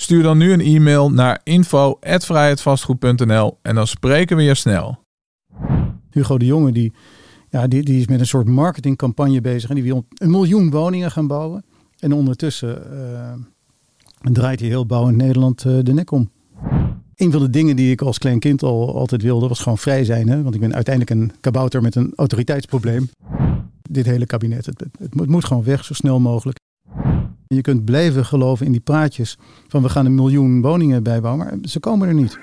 Stuur dan nu een e-mail naar info@vrijheidvastgoed.nl en dan spreken we je snel. Hugo de Jonge die, ja, die, die is met een soort marketingcampagne bezig en die wil een miljoen woningen gaan bouwen. En ondertussen uh, draait hij heel bouw in Nederland uh, de nek om. Een van de dingen die ik als klein kind al altijd wilde was gewoon vrij zijn. Hè? Want ik ben uiteindelijk een kabouter met een autoriteitsprobleem. Dit hele kabinet, het, het moet gewoon weg zo snel mogelijk. Je kunt blijven geloven in die praatjes van we gaan een miljoen woningen bijbouwen, maar ze komen er niet.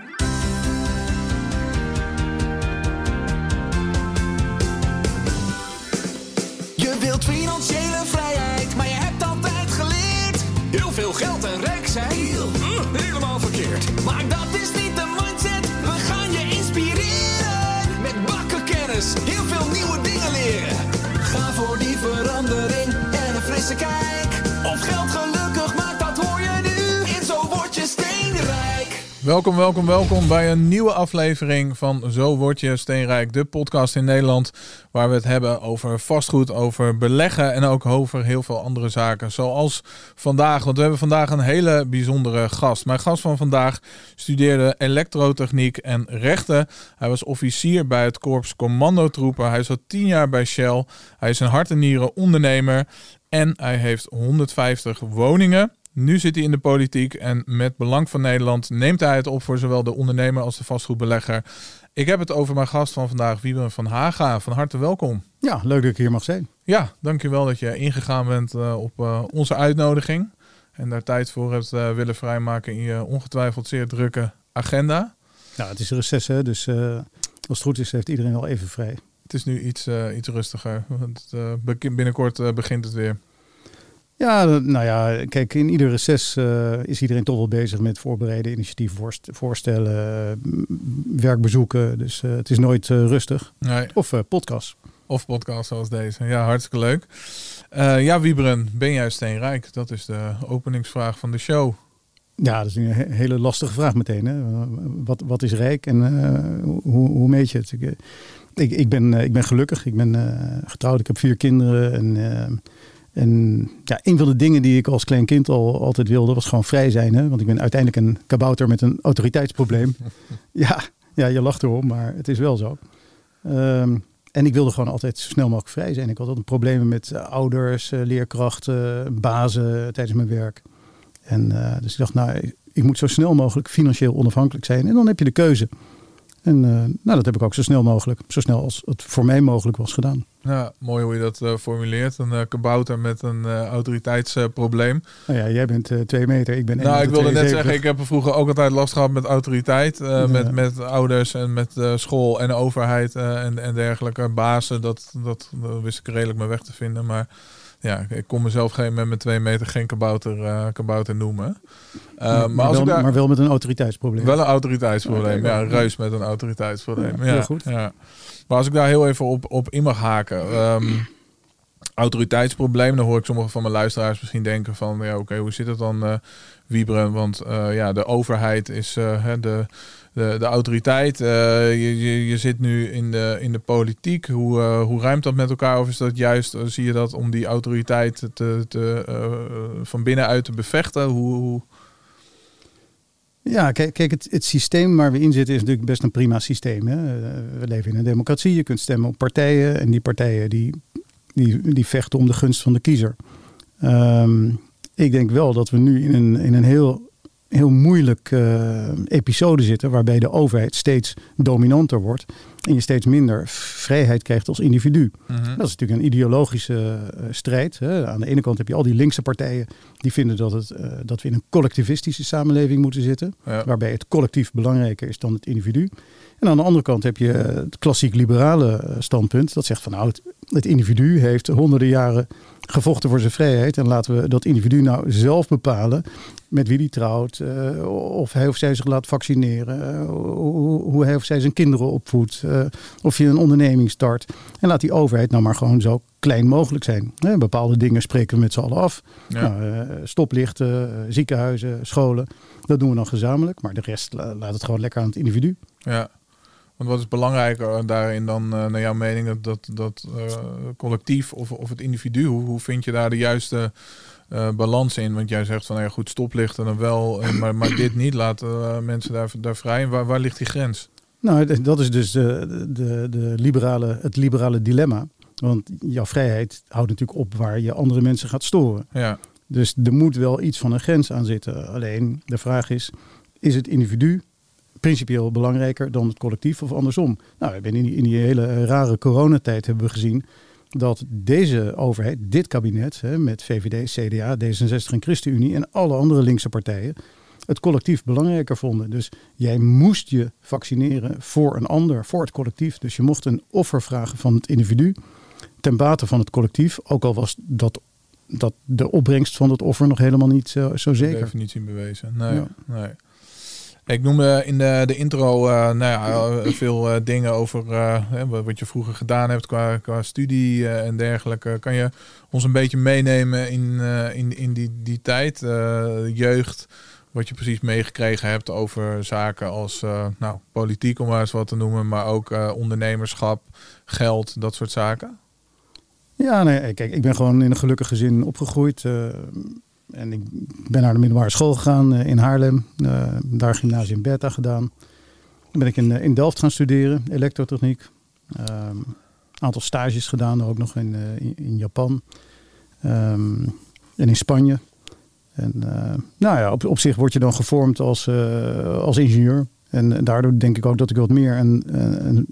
Welkom, welkom, welkom bij een nieuwe aflevering van Zo Word Je Steenrijk, de podcast in Nederland waar we het hebben over vastgoed, over beleggen en ook over heel veel andere zaken. Zoals vandaag, want we hebben vandaag een hele bijzondere gast. Mijn gast van vandaag studeerde elektrotechniek en rechten. Hij was officier bij het korps commandotroepen. Hij zat tien jaar bij Shell. Hij is een hart en nieren ondernemer en hij heeft 150 woningen. Nu zit hij in de politiek en met Belang van Nederland neemt hij het op voor zowel de ondernemer als de vastgoedbelegger. Ik heb het over mijn gast van vandaag, Wiebren van Haga. Van harte welkom. Ja, leuk dat ik hier mag zijn. Ja, dankjewel dat je ingegaan bent uh, op uh, onze uitnodiging. En daar tijd voor hebt uh, willen vrijmaken in je ongetwijfeld zeer drukke agenda. Nou, het is reces, hè? dus als het goed is heeft iedereen wel even vrij. Het is nu iets, iets rustiger. Want, binnenkort begint het weer. Ja, nou ja, kijk, in ieder reces uh, is iedereen toch wel bezig met voorbereiden, initiatieven voorstellen, werkbezoeken. Dus uh, het is nooit uh, rustig. Nee. Of podcast. Of podcast zoals deze. Ja, hartstikke leuk. ja, Wiebren, ben jij steenrijk? Dat is de openingsvraag van de show. Ja, dat is een he hele lastige vraag meteen. Hè? Wat, wat is rijk en hoe, hoe meet je het? Ik, ik, ik, ben, ik ben gelukkig, ik ben getrouwd, ik heb vier kinderen en... En ja, een van de dingen die ik als klein kind al altijd wilde, was gewoon vrij zijn. Hè? Want ik ben uiteindelijk een kabouter met een autoriteitsprobleem. ja, ja, je lacht erom, maar het is wel zo. Um, en ik wilde gewoon altijd zo snel mogelijk vrij zijn. Ik had altijd problemen met uh, ouders, uh, leerkrachten, bazen tijdens mijn werk. En uh, dus ik dacht, nou, ik moet zo snel mogelijk financieel onafhankelijk zijn. En dan heb je de keuze. En uh, nou, dat heb ik ook zo snel mogelijk, zo snel als het voor mij mogelijk was gedaan. Ja, mooi hoe je dat uh, formuleert. Een uh, kabouter met een autoriteitsprobleem. nou ja, jij bent twee meter, ik ben Nou, ik wilde net zeggen, ik heb vroeger ook altijd last gehad met autoriteit. Ja. met, met ouders en met school en overheid en, en dergelijke. Bazen, dat, dat, dat wist ik redelijk mijn weg te vinden. Maar ja, ik kon mezelf geen, met mijn twee meter geen kabouter, uh, kabouter noemen. Uh, maar, maar, als wel, daar, maar wel met een autoriteitsprobleem. Wel een autoriteitsprobleem, okay, ja. Een reus met een autoriteitsprobleem. Ja, ja, goed. Ja. Maar als ik daar heel even op, op in mag haken. Um, autoriteitsprobleem, dan hoor ik sommige van mijn luisteraars misschien denken van... ja, oké, okay, hoe zit het dan, uh, Wiebren? Want ja, de overheid is de de, de autoriteit. Uh, je, je, je, zit nu in de, in de politiek. Hoe, uh, hoe ruimt dat met elkaar? Of is dat juist, uh, zie je dat om die autoriteit te, te, van binnenuit te bevechten? Hoe, hoe... Ja, kijk, kijk het, het systeem waar we in zitten is natuurlijk best een prima systeem. Hè? We leven in een democratie. Je kunt stemmen op partijen. En die partijen die, die, die vechten om de gunst van de kiezer. Um, ik denk wel dat we nu in een, in een heel heel moeilijk uh, episode zitten waarbij de overheid steeds dominanter wordt en je steeds minder vrijheid krijgt als individu. Mm-hmm. Dat is natuurlijk een ideologische uh, strijd. Hè. Aan de ene kant heb je al die linkse partijen die vinden dat, het, uh, dat we in een collectivistische samenleving moeten zitten, ja. waarbij het collectief belangrijker is dan het individu. En aan de andere kant heb je het klassiek liberale standpunt dat zegt van nou, het, het individu heeft honderden jaren gevochten voor zijn vrijheid. En laten we dat individu nou zelf bepalen met wie die trouwt, uh, of hij of zij zich laat vaccineren, uh, hoe, hoe, hij of zij zijn kinderen opvoedt, uh, of je een onderneming start. En laat die overheid nou maar gewoon zo klein mogelijk zijn. bepaalde dingen spreken we met z'n allen af. Ja. Nou, stoplichten, ziekenhuizen, scholen, dat doen we dan gezamenlijk. Maar de rest laat het gewoon lekker aan het individu. Ja. Want wat is belangrijker daarin dan, naar jouw mening, dat, dat, dat collectief of, of het individu? Hoe, hoe vind je daar de juiste uh, balans in. Want jij zegt van ja, goed, stoplichten dan wel, eh, maar, maar dit niet. Laten uh, mensen daar, daar vrij. Waar, waar ligt die grens? Nou, dat is dus de, de, de liberale, het liberale dilemma. Want jouw vrijheid houdt natuurlijk op waar je andere mensen gaat storen. Ja. Dus er moet wel iets van een grens aan zitten. Alleen de vraag is, is het individu principieel belangrijker dan het collectief of andersom? Nou, in die, in die hele rare coronatijd hebben we gezien dat deze overheid, dit kabinet, hè, met VVD, CDA, D66 en ChristenUnie en alle andere linkse partijen, het collectief belangrijker vonden. Dus jij moest je vaccineren voor een ander, voor het collectief. Dus je mocht een offer vragen van het individu ten bate van het collectief, ook al was dat, dat de opbrengst van het offer nog helemaal niet zo, zo zeker. Definitie bewezen. Nee, nee. Ik noemde in de, de intro uh, nou ja, eh, veel uh, dingen over wat je vroeger gedaan hebt qua, qua studie en dergelijke. Kan je ons een beetje meenemen in, in, in die, die tijd, jeugd, wat je precies meegekregen hebt over zaken als nou, politiek, om maar eens wat te noemen, maar ook ondernemerschap, geld, dat soort zaken? Ja, nee, kijk, ik ben gewoon in een gelukkig gezin opgegroeid. En ik ben naar de middelbare school gegaan uh, in Haarlem. Uh, daar gymnasium Beta gedaan. Dan ben ik in, uh, in Delft gaan studeren, elektrotechniek. Een ehm, aantal stages gedaan, ook nog in, in, Japan. Um, en in Spanje. En nou ja, op, op zich word je dan gevormd als, als ingenieur. En, en, daardoor denk ik ook dat ik wat meer een, een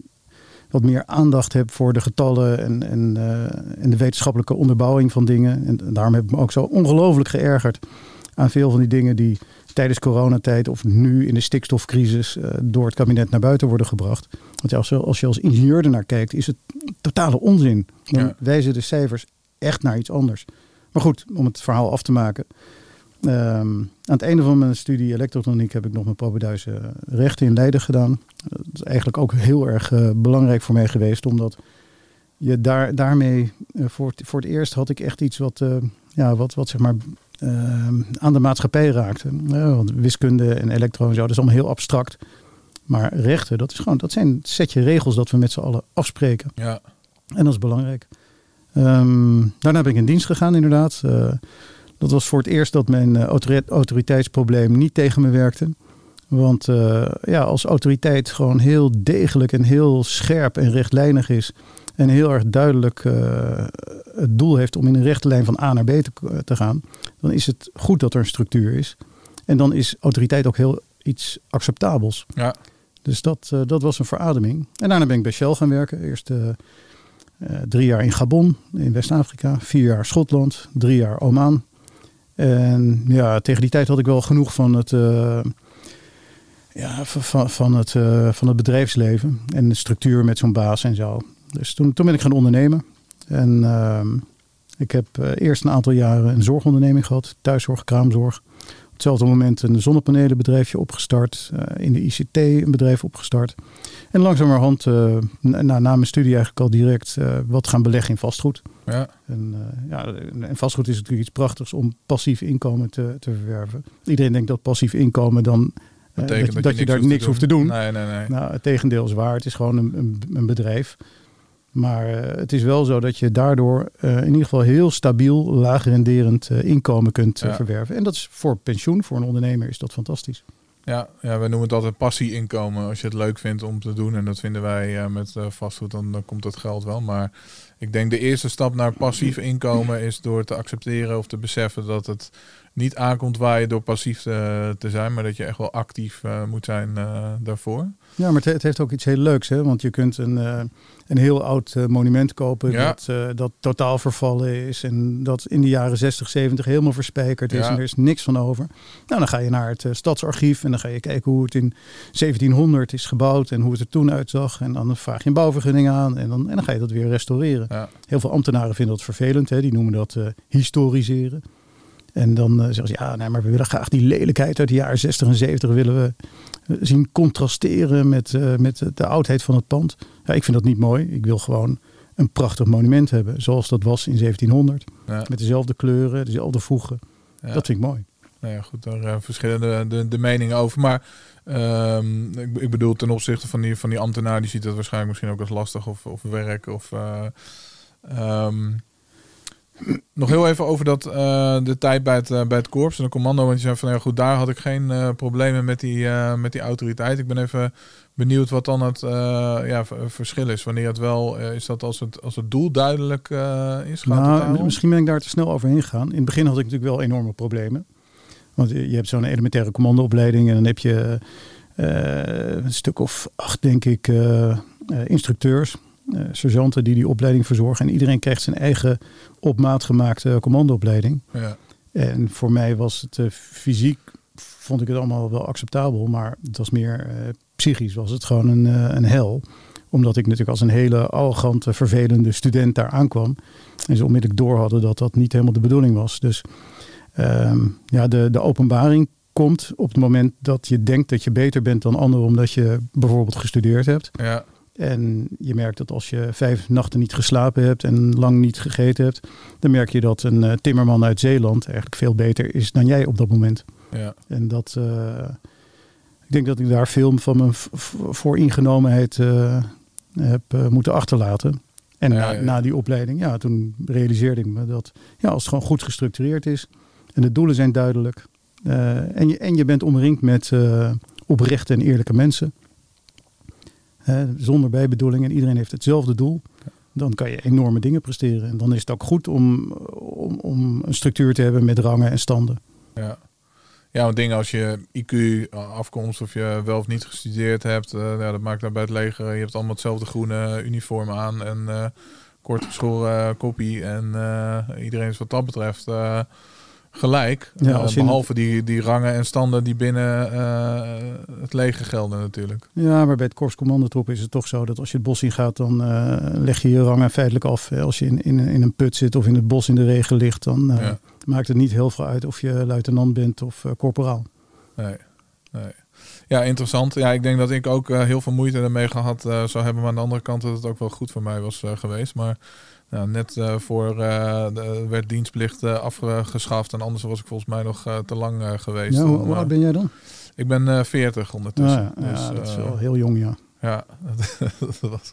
wat meer aandacht heb voor de getallen en, en, uh, en de wetenschappelijke onderbouwing van dingen. En, daarom heb ik me ook zo ongelooflijk geërgerd aan veel van die dingen die tijdens coronatijd of nu in de stikstofcrisis uh, door het kabinet naar buiten worden gebracht. Want ja, als, je, als je als ingenieur ernaar kijkt, is het totale onzin. Dan wijzen de cijfers echt naar iets anders. Maar goed, om het verhaal af te maken. Um, aan het einde van mijn studie elektrotechniek heb ik nog mijn propeduise rechten in Leiden gedaan. Dat is eigenlijk ook heel erg uh, belangrijk voor mij geweest, omdat je daar, daarmee uh, voor, het, voor het eerst had ik echt iets wat, uh, ja, wat, wat zeg maar ehm, aan de maatschappij raakte. want wiskunde en elektro en zo, dat is allemaal heel abstract. Maar rechten, dat, is gewoon, dat zijn een setje regels dat we met z'n allen afspreken. Ja. En dat is belangrijk. Um, daarna ben ik in dienst gegaan, inderdaad. Dat was voor het eerst dat mijn uh, autoriteitsprobleem niet tegen me werkte. Want uh, ja, als autoriteit gewoon heel degelijk en heel scherp en rechtlijnig is. En heel erg duidelijk uh, het doel heeft om in een rechte lijn van A naar B te, te, gaan. Dan is het goed dat er een structuur is. En dan is autoriteit ook heel iets acceptabels. Ja. Dus dat, uh, dat was een verademing. En daarna ben ik bij Shell gaan werken. Eerst drie jaar in Gabon in West-Afrika. Vier jaar Schotland. Drie jaar Oman. En ja, tegen die tijd had ik wel genoeg van het, uh, ja, van, van, het, uh, van het bedrijfsleven en de structuur met zo'n baas en zo. Dus toen, toen ben ik gaan ondernemen. En uh, ik heb uh, eerst een aantal jaren een zorgonderneming gehad, thuiszorg, kraamzorg. Op hetzelfde moment een zonnepanelenbedrijfje opgestart, in de ICT een bedrijf opgestart. En langzamerhand, uh, na, na mijn studie eigenlijk al direct, uh, wat gaan beleggen in vastgoed. Ja. En, uh, ja, en vastgoed is natuurlijk iets prachtigs om passief inkomen te, te verwerven. Iedereen denkt dat passief inkomen dan dat, dat, dat, dat, je, daar niks hoeft te doen. Nee, nee, nee. Nou, het tegendeel is waar. Het is gewoon een, een, een bedrijf. Maar het is wel zo dat je daardoor in ieder geval heel stabiel, laag renderend inkomen kunt ja. verwerven. En dat is voor pensioen, voor een ondernemer, is dat fantastisch. Ja, ja, we noemen het altijd passie-inkomen. Als je het leuk vindt om te doen. En dat vinden wij uh, met uh, vastgoed, dan, dan komt het geld wel. Maar ik denk de eerste stap naar passief inkomen is door te accepteren of te beseffen dat het niet aankomt waar je door passief te, te zijn. Maar dat je echt wel actief uh, moet zijn daarvoor. Ja, maar het, het, heeft ook iets heel leuks. Hè? Want je kunt een, een heel oud monument kopen ja. dat, dat totaal vervallen is. En dat in de jaren 60, 70 helemaal verspijkerd is. Ja. En er is niks van over. Nou, dan ga je naar het stadsarchief en dan ga je kijken hoe het in 1700 is gebouwd. En hoe het er toen uitzag. En dan vraag je een bouwvergunning aan. En dan, en dan ga je dat weer restaureren. Ja. Heel veel ambtenaren vinden dat vervelend. Hè? Die noemen dat historiseren. En dan uh, zeggen ze, ja, nee, maar we willen graag die lelijkheid uit de jaren 60 en 70 willen we eh, zien contrasteren met, uh, met de oudheid van het pand. Ja, ik vind dat niet mooi. Ik wil gewoon een prachtig monument hebben, zoals dat was in 1700. Ja. Met dezelfde kleuren, dezelfde voegen. Ja. Dat vind ik mooi. Nou ja, goed, daar uh, verschillen de, de, de, meningen over. Maar um, ik, ik, bedoel, ten opzichte van die, van die ambtenaar, die ziet dat waarschijnlijk misschien ook als lastig of, of werk. Of, um, nog heel even over dat, uh, de tijd bij het, uh, bij het korps en de commando. Want je zei van ja, goed, daar had ik geen uh, problemen met die, met die autoriteit. Ik ben even benieuwd wat dan het ja, verschil is. Wanneer het wel is dat als het, als het doel duidelijk is. Nou, misschien ben ik daar te snel overheen gegaan. In het begin had ik natuurlijk wel enorme problemen. Want je hebt zo'n elementaire commandoopleiding en dan heb je een stuk of acht, denk ik, instructeurs uh, sergeanten die die opleiding verzorgen. En iedereen krijgt zijn eigen op maat gemaakte commandoopleiding. Ja. En voor mij was het uh, fysiek, vond ik het allemaal wel acceptabel. Maar het was meer uh, psychisch, was het gewoon een, een hel. Omdat ik natuurlijk als een hele arrogante, vervelende student daar aankwam. En ze onmiddellijk door hadden dat dat niet helemaal de bedoeling was. Dus um, ja, de, de openbaring komt op het moment dat je denkt dat je beter bent dan anderen. Omdat je bijvoorbeeld gestudeerd hebt. Ja. En je merkt dat als je vijf nachten niet geslapen hebt en lang niet gegeten hebt, dan merk je dat een uh, timmerman uit Zeeland eigenlijk veel beter is dan jij op dat moment. Ja. En dat, uh, ik denk dat ik daar veel van mijn vooringenomenheid uh, heb moeten achterlaten. En ja, na, ja. na, die opleiding, ja, toen realiseerde ik me dat ja, als het gewoon goed gestructureerd is en de doelen zijn duidelijk en, je, en je bent omringd met oprechte en eerlijke mensen zonder bijbedoeling en iedereen heeft hetzelfde doel. Dan kan je enorme dingen presteren. En dan is het ook goed om, om, om een structuur te hebben met rangen en standen. Ja. Ja, want dingen als je IQ, afkomst of je wel of niet gestudeerd hebt, ja, dat maakt dan bij het leger. Je hebt allemaal hetzelfde groene uniform aan en uh, kort geschoren kopie. En uh, iedereen is wat dat betreft gelijk. Ja, uh, behalve die, die rangen en standen die binnen uh, het leger gelden natuurlijk. Ja, maar bij het Korps Commandotroep is het toch zo dat als je het bos in gaat, dan uh, leg je je rangen feitelijk af. Als je in, in, in een put zit of in het bos in de regen ligt, dan ja. maakt het niet heel veel uit of je luitenant bent of corporaal. Nee, nee. Ja, interessant. Ja, ik denk dat ik ook heel veel moeite ermee gehad zou hebben. Maar aan de andere kant dat het ook wel goed voor mij was geweest. Maar nou, net uh, voor uh, de, werd dienstplicht uh, afgeschaft en anders was ik volgens mij nog te lang geweest. Ja, hoe, hoe oud ben jij dan? Ik ben 40 ondertussen. Ja, ja, dus, dat is wel heel jong, ja. Ja, dat was,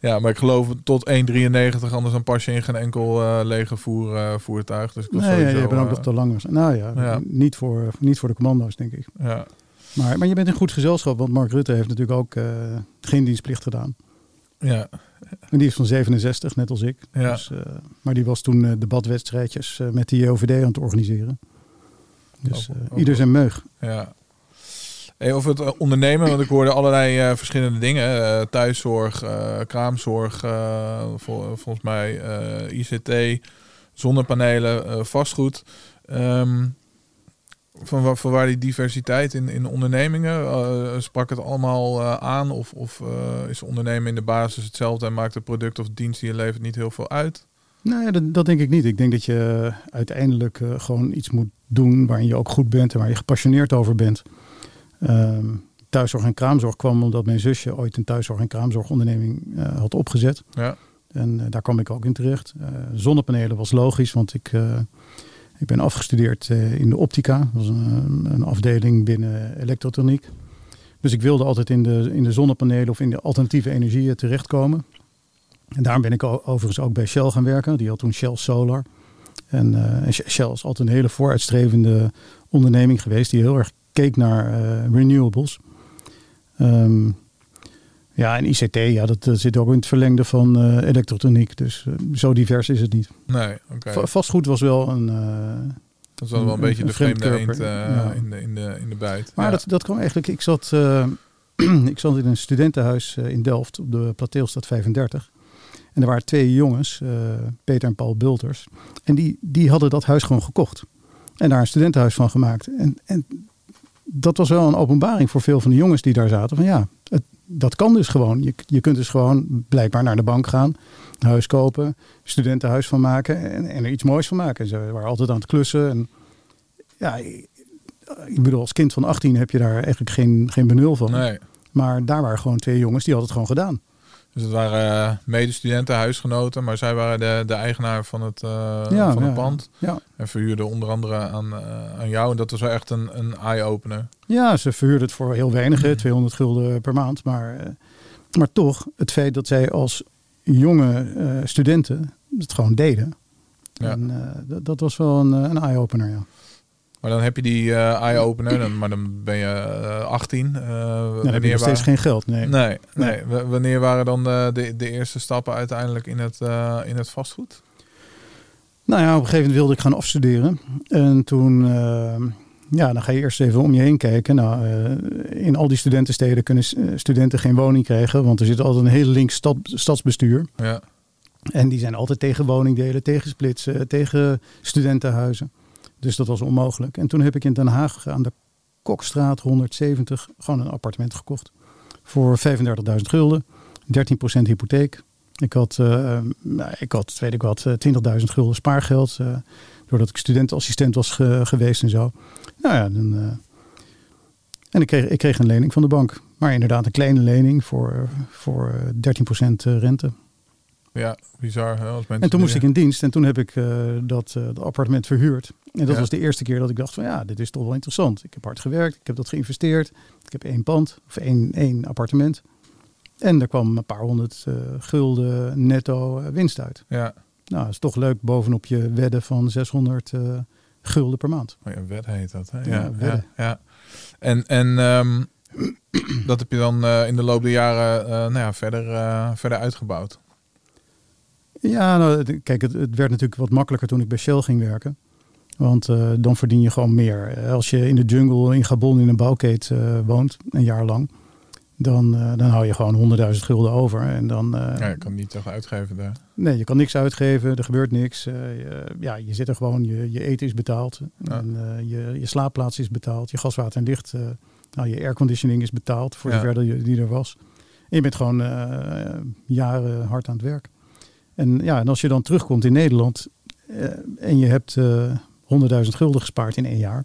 ja, maar ik geloof tot 1,93, anders dan pas je in geen enkel lege voer, voertuig. Dus ik was nee, sowieso, je bent ook nog te lang. Nou ja, ja, Niet, voor, niet voor de commando's, denk ik. Ja. Maar, maar je bent in goed gezelschap, want Mark Rutte heeft natuurlijk ook geen dienstplicht gedaan. Ja, en die is van 67, net als ik. Ja. Dus, uh, maar die was toen uh, debatwedstrijdjes uh, met de JOVD aan het organiseren. Dus ieder zijn meug. Ja. Hey, over het ondernemen, want ik hoorde allerlei verschillende dingen. thuiszorg, kraamzorg, vol, volgens mij ICT, zonnepanelen, vastgoed. Um, van, van waar die diversiteit in, in ondernemingen? Uh, sprak het allemaal uh, aan? Of, of uh, is ondernemen in de basis hetzelfde en maakt het product of dienst die je levert niet heel veel uit? Nee, dat, dat denk ik niet. Ik denk dat je uiteindelijk gewoon iets moet doen waarin je ook goed bent en waar je gepassioneerd over bent. Ehm, thuiszorg en kraamzorg kwam omdat mijn zusje ooit een thuiszorg- en kraamzorgonderneming had opgezet. Ja. En daar kwam ik ook in terecht. zonnepanelen was logisch, want ik ik ben afgestudeerd eh, in de optica. Dat was een, een, afdeling binnen elektrotroniek. Dus ik wilde altijd in de, in de zonnepanelen of in de alternatieve energieën terechtkomen. En daarom ben ik overigens ook bij Shell gaan werken. Die had toen Shell Solar. En, uh, Shell is altijd een hele vooruitstrevende onderneming geweest. Die heel erg keek naar renewables. Um, ja, en ICT, ja, dat, zit ook in het verlengde van uh, elektrotechniek. Dus uh, zo divers is het niet. Nee, oké. Okay. Vastgoed was wel een... Uh, dat is wel een, een beetje de vreemde eend ja. in, de, in, de, in de buit. Maar ja. dat, dat kwam eigenlijk... Ik zat, ik zat in een studentenhuis in Delft op de Plateelstad 35. En er waren twee jongens, Peter en Paul Bulters. En die, die hadden dat huis gewoon gekocht. En daar een studentenhuis van gemaakt. En, en dat was wel een openbaring voor veel van de jongens die daar zaten. Van ja, het, dat kan dus gewoon. Je, je kunt dus gewoon blijkbaar naar de bank gaan, een huis kopen, studentenhuis van maken en, en er iets moois van maken. Ze waren altijd aan het klussen. En ja, ik ik bedoel, als kind van 18 heb je daar eigenlijk geen, geen benul van. Nee. Maar daar waren gewoon twee jongens die hadden het gewoon gedaan. Dus het waren eh, medestudenten, huisgenoten, maar zij waren de, de eigenaar van het, eh, Ja, van het ja, pand. Ja. En verhuurden onder andere aan, eh, aan jou. En dat was wel echt een, een eye-opener. Ja, ze verhuurden het voor heel weinig, hè, 200 gulden per maand. Maar, maar toch, het feit dat zij als jonge studenten het gewoon deden. En, dat, dat was wel een, een eye-opener, ja. Maar dan heb je die eh, eye-opener, dan, maar dan ben je eh, 18. Eh, Dan heb je wanneer nog steeds geen geld, nee. Nee, Wanneer waren dan de, de, de eerste stappen uiteindelijk in het, eh, in het vastgoed? Nou ja, op een gegeven moment wilde ik gaan afstuderen. En toen, eh, ja, dan ga je eerst even om je heen kijken. Nou, eh, in al die studentensteden kunnen eh, studenten geen woning krijgen. Want er zit altijd een heel links stad, stadsbestuur. Ja, En die zijn altijd tegen woningdelen, tegen splitsen, tegen studentenhuizen. Dus dat was onmogelijk. En toen heb ik in Den Haag aan de Kokstraat 170 gewoon een appartement gekocht. Voor 35.000 gulden, 13% hypotheek. Ik had, eh, nou, ik had weet ik wat, eh, 20.000 gulden spaargeld. eh, doordat ik studentassistent was ge- geweest en zo. Nou ja, dan, eh, en ik kreeg, ik kreeg een lening van de bank. Maar inderdaad een kleine lening voor, voor eh, 13% rente. Ja bizar. Hè, als mensen En toen moest ik in dienst en toen heb ik eh, dat, dat appartement verhuurd. En dat Ja. was de eerste keer dat ik dacht van ja, dit is toch wel interessant. Ik heb hard gewerkt, ik heb dat geïnvesteerd. Ik heb één pand of één, één appartement. En er kwam een paar honderd eh, gulden netto winst uit. Ja, Nou, dat is toch leuk bovenop je wedden van 600 eh, gulden per maand. oh ja, wet heet dat. Hè? Ja, Ja, ja, wedden. ja. En, en ehm, dat heb je dan in de loop der jaren nou ja, verder, verder uitgebouwd. Ja, nou, kijk, het, het werd natuurlijk wat makkelijker toen ik bij Shell ging werken. Want eh, dan verdien je gewoon meer. Eh, Als je in de jungle in Gabon in een bouwkeet eh, woont, een jaar lang, dan, dan hou je gewoon 100.000 gulden over. En dan, Ja, je kan niet toch uitgeven daar. nee, je kan niks uitgeven, er gebeurt niks. Je, ja, je zit er gewoon, je, je eten is betaald. Ja. En, je, je slaapplaats is betaald, je gas, water en licht. nou, je airconditioning is betaald, voor Ja. zover die er was. En je bent gewoon jaren hard aan het werk. En ja, en als je dan terugkomt in Nederland eh, en je hebt eh 100.000 gulden gespaard in één jaar.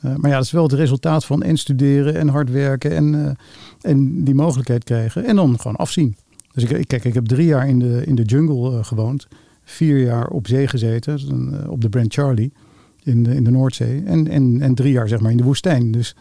Eh, maar ja, dat is wel het resultaat van en studeren en hard werken en, en die mogelijkheid krijgen. En dan gewoon afzien. Dus ik, kijk, ik heb drie jaar in de, in de jungle gewoond. Vier jaar op zee gezeten, dus op de Brand Charlie in de, in de Noordzee. En, en, en drie jaar zeg maar in de woestijn. Dus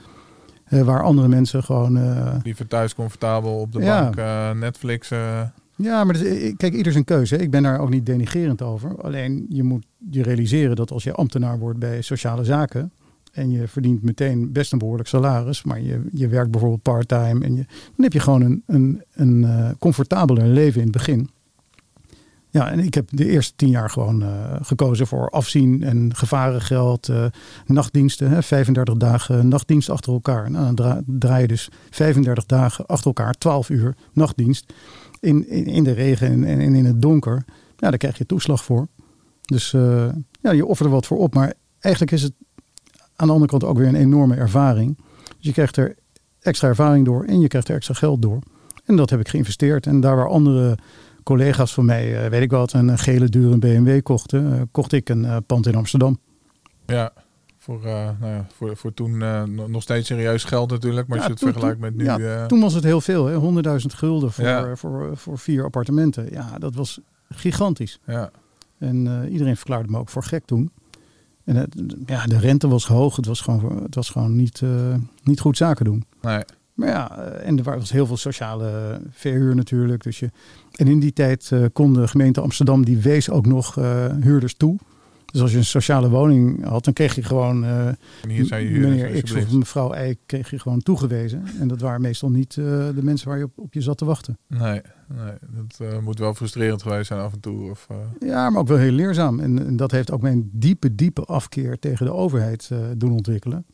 waar andere mensen gewoon... Liever thuis comfortabel op de Ja. bank, Netflix. eh, Ja, maar is- ik- kijk, ieder zijn keuze. Ik ben daar ook niet denigerend over. Alleen je moet je realiseren dat als je ambtenaar wordt bij sociale zaken. en je verdient meteen best een behoorlijk salaris. maar je, je werkt bijvoorbeeld part-time. en je, dan heb je gewoon een, een, een eh, comfortabeler leven in het begin. Ja, en ik heb de eerste tien jaar gewoon eh, gekozen voor afzien en gevarengeld, eh, nachtdiensten. Hè, 35 dagen nachtdienst achter elkaar. Nou, dan dra- draai je dus 35 dagen achter elkaar, 12 uur nachtdienst in, in, in de regen en, in het donker, ja, daar krijg je toeslag voor. Dus eh, ja, je offert er wat voor op. Maar eigenlijk is het aan de andere kant ook weer een enorme ervaring. Dus je krijgt er extra ervaring door en je krijgt er extra geld door. En dat heb ik geïnvesteerd. En daar waar andere collega's van mij, eh, weet ik wat, een gele dure BMW kochten, eh, kocht ik een pand in Amsterdam. ja, voor, eh, nou ja, voor, voor toen eh, nog steeds serieus geld natuurlijk. Maar als je het toen- vergelijkt met nu... ja, eh, Toen was het heel veel, hè? 100.000 gulden voor, voor, voor vier appartementen. Ja, dat was gigantisch. ja, En iedereen verklaarde me ook voor gek toen. En het, ja, de rente was hoog. Het was gewoon, het was gewoon niet, niet goed zaken doen. nee. Maar ja, en er was heel veel sociale verhuur natuurlijk. Dus je, en in die tijd kon de gemeente Amsterdam, die wees ook nog huurders toe. Dus als je een sociale woning had, dan kreeg je gewoon je huurders, meneer X of mevrouw Y kreeg je gewoon toegewezen. En dat waren meestal niet eh, de mensen waar je op, op je zat te wachten. Nee, nee, dat eh, moet wel frustrerend geweest zijn af en toe. Of, Ja, maar ook wel heel leerzaam. En, en dat heeft ook mijn diepe, diepe afkeer tegen de overheid doen ontwikkelen.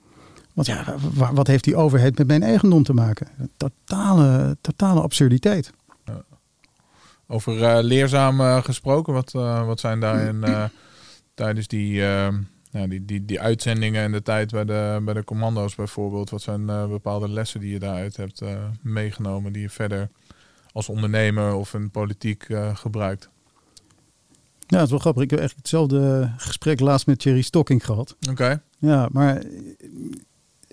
Want ja, wa- wat heeft die overheid met mijn eigendom te maken? Totale, totale absurditeit. Over leerzaam gesproken, wat, wat zijn daarin tijdens die, eh, ja, die, die, die uitzendingen en de tijd bij de, bij de commando's bijvoorbeeld, wat zijn eh, bepaalde lessen die je daaruit hebt eh, meegenomen, die je verder als ondernemer of in politiek eh, gebruikt? Ja, het is wel grappig. Ik heb eigenlijk hetzelfde gesprek laatst met Thierry Stocking gehad. Oké. Ja, maar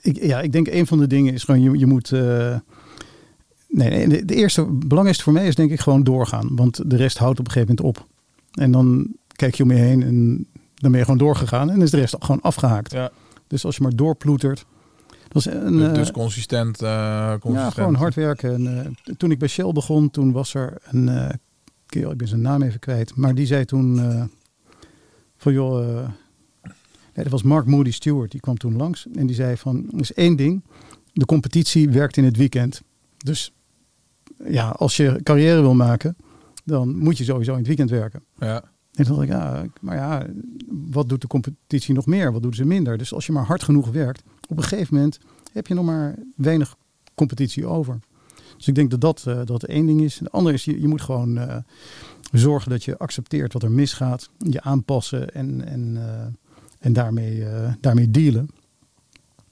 ik, ja, ik denk een van de dingen is gewoon, je, je moet... nee, nee, de, de eerste, belangrijkste voor mij is denk ik gewoon doorgaan. Want de rest houdt op een gegeven moment op. En dan kijk je om je heen en dan ben je gewoon doorgegaan. En is de rest gewoon afgehaakt. Ja. Dus als je maar doorploetert. Dat is een, Dus, eh, dus consistent, eh, consistent. ja, gewoon hard werken. En, eh, toen ik bij Shell begon, toen was er een eh kerel, ik ben zijn naam even kwijt, maar die zei toen eh, van joh, eh, nee, dat was Mark Moody Stewart, die kwam toen langs en die zei van, er is één ding, de competitie werkt in het weekend. Dus ja, als je carrière wil maken, dan moet je sowieso in het weekend werken. Ja. En toen dacht ik, ja, maar ja, wat doet de competitie nog meer? Wat doen ze minder? Dus als je maar hard genoeg werkt, op een gegeven moment heb je nog maar weinig competitie over. Dus ik denk dat dat, eh, dat één ding is. De andere is, je, je moet gewoon eh, zorgen dat je accepteert wat er misgaat. Je aanpassen en, en, eh, en daarmee, daarmee dealen.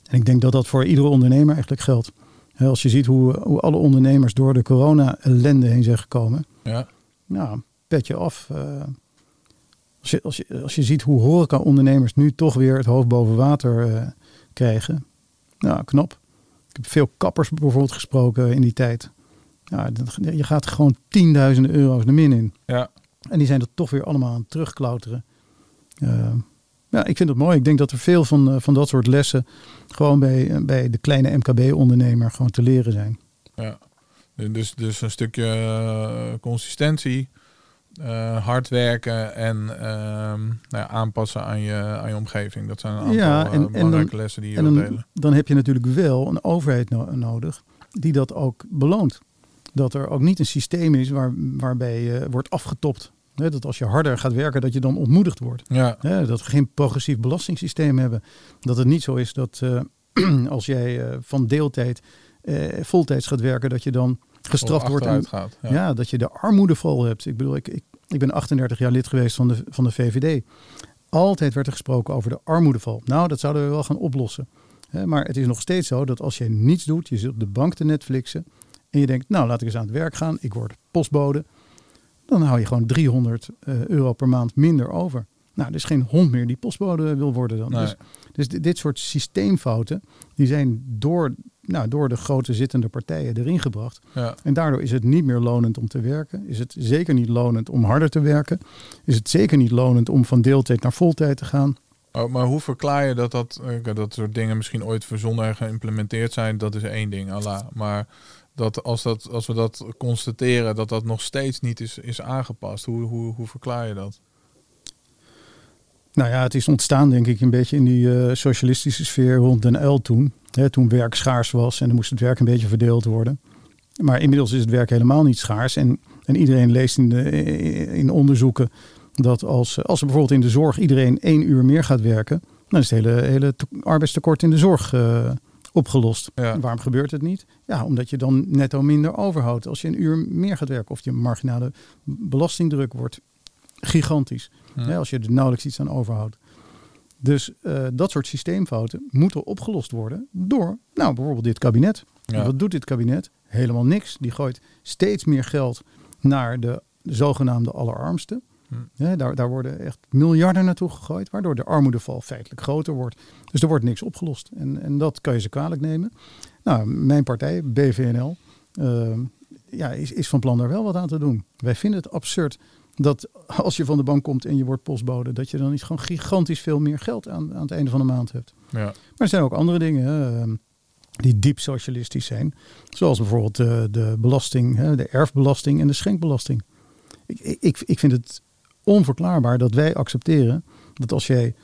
En ik denk dat dat voor iedere ondernemer eigenlijk geldt. Als je ziet hoe, hoe alle ondernemers door de corona-ellende heen zijn gekomen. Ja. Nou, pet je af. Als, je, als, je, als je ziet hoe horeca-ondernemers nu toch weer het hoofd boven water eh, krijgen. Nou, knap. Ik heb veel kappers bijvoorbeeld gesproken in die tijd. Ja, je gaat gewoon tienduizenden euro's de min in. Ja. En die zijn er toch weer allemaal aan het terugklauteren. Eh, ja, ik vind het mooi. Ik denk dat er veel van, eh, van dat soort lessen gewoon bij, bij de kleine MKB-ondernemer gewoon te leren zijn. Ja. Dus, dus een stukje consistentie, eh, hard werken en ehm, nou ja, aanpassen aan je, aan je omgeving. Dat zijn een aantal Ja, eh, en belangrijke dan- lessen die je wilt dan, delen. dan heb je natuurlijk wel een overheid no- nodig die dat ook beloont. Dat er ook niet een systeem is waar, waarbij je wordt afgetopt. Dat als je harder gaat werken, dat je dan ontmoedigd wordt. Ja, dat we geen progressief belastingssysteem hebben. Dat het niet zo is dat eh, als jij van deeltijd voltijds gaat werken, dat je dan gestraft wordt. En, gaat. ja. Ja. dat je de armoedeval hebt. Ik bedoel, ik, ik, ik ben 38 jaar lid geweest van de, van de VVD. Altijd werd er gesproken over de armoedeval. Nou, dat zouden we wel gaan oplossen. Maar het is nog steeds zo dat als je niets doet, je zit op de bank te Netflixen en je denkt, nou laat ik eens aan het werk gaan, ik word postbode, dan hou je gewoon 300 eh, euro per maand minder over. Nou, er is geen hond meer die postbode wil worden dan. Nee. Dus, dus di- dit soort systeemfouten, die zijn door, nou, door de grote zittende partijen erin gebracht. Ja. En daardoor is het niet meer lonend om te werken. Is het zeker niet lonend om harder te werken. Is het zeker niet lonend om van deeltijd naar voltijd te gaan. Oh, maar hoe verklaar je dat dat, eh, dat soort dingen misschien ooit verzonnen en geïmplementeerd zijn? Dat is één ding, Allah. Maar dat als, dat, als we dat constateren, dat dat nog steeds niet is, is aangepast, hoe, hoe, hoe verklaar je dat? Nou ja, het is ontstaan denk ik een beetje in die eh, socialistische sfeer rond Den Uyl toen. Hè, toen werk schaars was en dan moest het werk een beetje verdeeld worden. Maar inmiddels is het werk helemaal niet schaars. En, en iedereen leest in, de, in onderzoeken dat als, als er bijvoorbeeld in de zorg iedereen één uur meer gaat werken, dan is het hele, hele te- arbeidstekort in de zorg eh, opgelost. Ja. Waarom gebeurt het niet? Ja, omdat je dan netto minder overhoudt als je een uur meer gaat werken. Of je marginale belastingdruk wordt gigantisch. Hè, als je er nauwelijks iets aan overhoudt. Dus eh, dat soort systeemfouten moeten opgelost worden door, nou bijvoorbeeld dit kabinet. Ja. Wat doet dit kabinet? Helemaal niks. Die gooit steeds meer geld naar de zogenaamde allerarmsten. Hm. Daar, daar worden echt miljarden naartoe gegooid, waardoor de armoedeval feitelijk groter wordt. Dus er wordt niks opgelost. En, en dat kan je ze kwalijk nemen. Nou, mijn partij, BVNL, eh, ja, is, is van plan daar wel wat aan te doen. Wij vinden het absurd dat als je van de bank komt en je wordt postbode, dat je dan niet gewoon gigantisch veel meer geld aan, aan het einde van de maand hebt. Ja. Maar er zijn ook andere dingen ehm, die diep socialistisch zijn. Zoals bijvoorbeeld de belasting, de erfbelasting en de schenkbelasting. Ik, ik, ik vind het onverklaarbaar dat wij accepteren dat als jij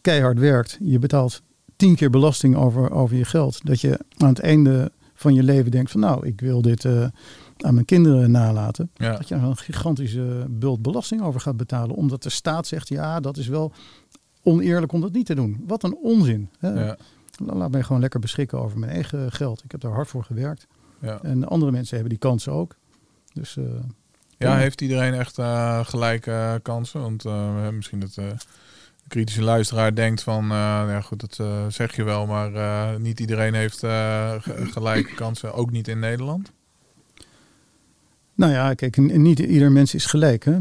keihard werkt, je betaalt tien keer belasting over, over je geld. Dat je aan het einde van je leven denkt van nou, ik wil dit eh, aan mijn kinderen nalaten. Ja. Dat je er een gigantische bult belasting over gaat betalen. Omdat de staat zegt ja, dat is wel oneerlijk om dat niet te doen. Wat een onzin. Hè? Ja. Laat mij gewoon lekker beschikken over mijn eigen geld. Ik heb daar hard voor gewerkt. Ja. En andere mensen hebben die kansen ook. Dus eh, Ja, heeft iedereen echt eh, gelijke eh, kansen? Want misschien dat de kritische luisteraar denkt van, eh, ja goed, dat zeg je wel, maar niet iedereen heeft ge- gelijke kansen, ook niet in Nederland. Nou ja, kijk, niet ieder mens is gelijk. Hè?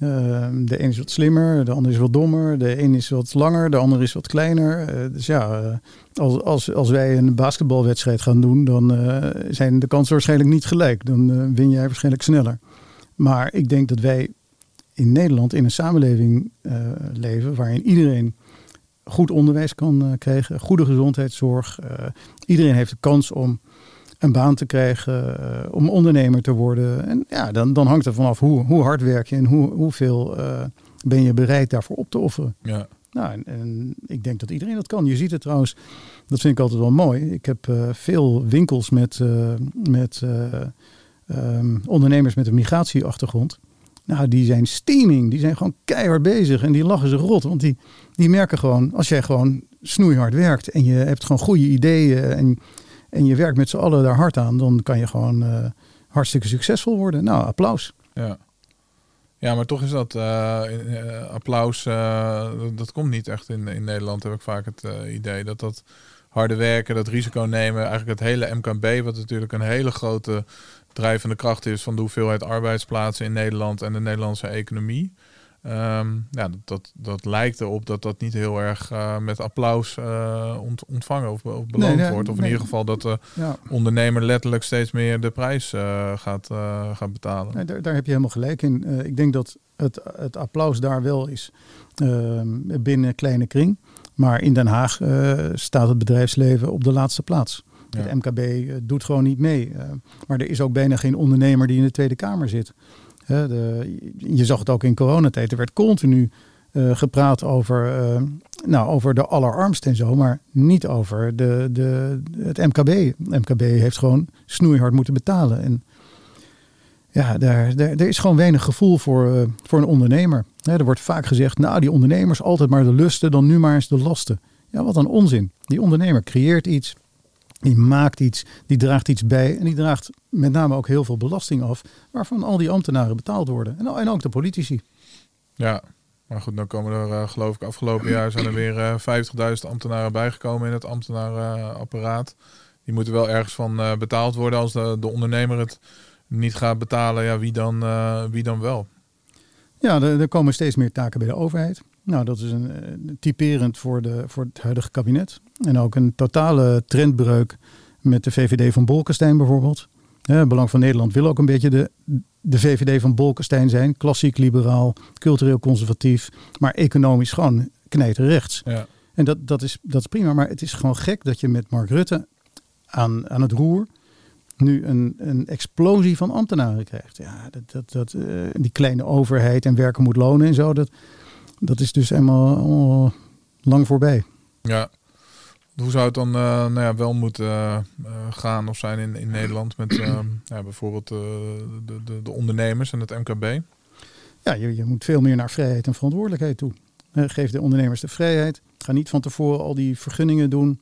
Ehm, de een is wat slimmer, de ander is wat dommer, de een is wat langer, de ander is wat kleiner. Eh, dus ja, eh, als, als, als wij een basketbalwedstrijd gaan doen, dan eh, zijn de kansen waarschijnlijk niet gelijk. Dan win jij waarschijnlijk sneller. Maar ik denk dat wij in Nederland in een samenleving leven waarin iedereen goed onderwijs kan krijgen, goede gezondheidszorg. iedereen heeft de kans om een baan te krijgen, uh, om ondernemer te worden. En ja, dan, dan hangt er vanaf hoe, hoe hard werk je en hoe, hoeveel uh, ben je bereid daarvoor op te offeren. Ja. Nou, en, en, ik denk dat iedereen dat kan. Je ziet het trouwens, dat vind ik altijd wel mooi. Ik heb uh, veel winkels met, met um, ondernemers met een migratieachtergrond. Nou, die zijn steaming. Die zijn gewoon keihard bezig. En die lachen ze rot. Want die, die merken gewoon, als jij gewoon snoeihard werkt. En je hebt gewoon goede ideeën. En en je werkt met z'n allen daar hard aan, dan kan je gewoon uh, hartstikke succesvol worden. Nou, applaus. Ja. Ja, maar toch is dat uh, applaus, uh, dat komt niet echt in, in Nederland, heb ik vaak het idee. Dat dat harde werken, dat risico nemen, eigenlijk het hele MKB, wat natuurlijk een hele grote drijvende kracht is van de hoeveelheid arbeidsplaatsen in Nederland en de Nederlandse economie. Um, ja, dat, dat lijkt erop dat dat niet heel erg uh, met applaus uh, ontvangen of, of beloond nee, nee, wordt. Of in ieder geval dat de ja. ondernemer letterlijk steeds meer de prijs uh, gaat, gaat betalen. Nee, daar, daar, heb je helemaal gelijk in. ik denk dat het, het applaus daar wel is ehm, binnen kleine kring. Maar in Den Haag staat het bedrijfsleven op de laatste plaats. Ja. Het MKB doet gewoon niet mee. maar er is ook bijna geen ondernemer die in de Tweede Kamer zit. De, je zag het ook in coronatijd. Er werd continu uh, gepraat over, uh, nou, over de allerarmsten en zo, maar niet over de, de, het MKB. MKB heeft gewoon snoeihard moeten betalen. En ja, daar, daar, er is gewoon weinig gevoel voor, uh, voor een ondernemer. er wordt vaak gezegd, nou die ondernemers altijd maar de lusten, dan nu maar eens de lasten. Ja, wat een onzin. Die ondernemer creëert iets, die maakt iets, die draagt iets bij en die draagt met name ook heel veel belasting af, waarvan al die ambtenaren betaald worden. En, en ook de politici. Ja, maar goed, dan komen er uh, geloof ik afgelopen jaar zijn er weer uh, eh, 50.000 ambtenaren bijgekomen in het ambtenarenapparaat. Die moeten wel ergens van uh, betaald worden. Als de, de ondernemer het niet gaat betalen, ja, wie dan, wie dan wel? Ja, er, er, komen steeds meer taken bij de overheid. Nou, dat is een, typerend voor, de, voor het huidige kabinet. En ook een totale trendbreuk met de VVD van Bolkestein bijvoorbeeld. Belang van Nederland wil ook een beetje de, de VVD van Bolkestein zijn. Klassiek liberaal, cultureel conservatief, maar economisch gewoon knijterrechts. Ja. En dat, dat, is, dat is prima, maar het is gewoon gek dat je met Mark Rutte aan, aan het roer nu een, een explosie van ambtenaren krijgt. Ja, dat, dat, dat, uh, die kleine overheid en werken moet lonen en zo, dat, dat is dus helemaal lang voorbij. Ja, hoe zou het dan uh, nou ja, wel moeten uh, gaan of zijn in, in Nederland met ja, bijvoorbeeld de, de, de, ondernemers en het MKB? Ja, je, je moet veel meer naar vrijheid en verantwoordelijkheid toe. geef de ondernemers de vrijheid. Ga niet van tevoren al die vergunningen doen.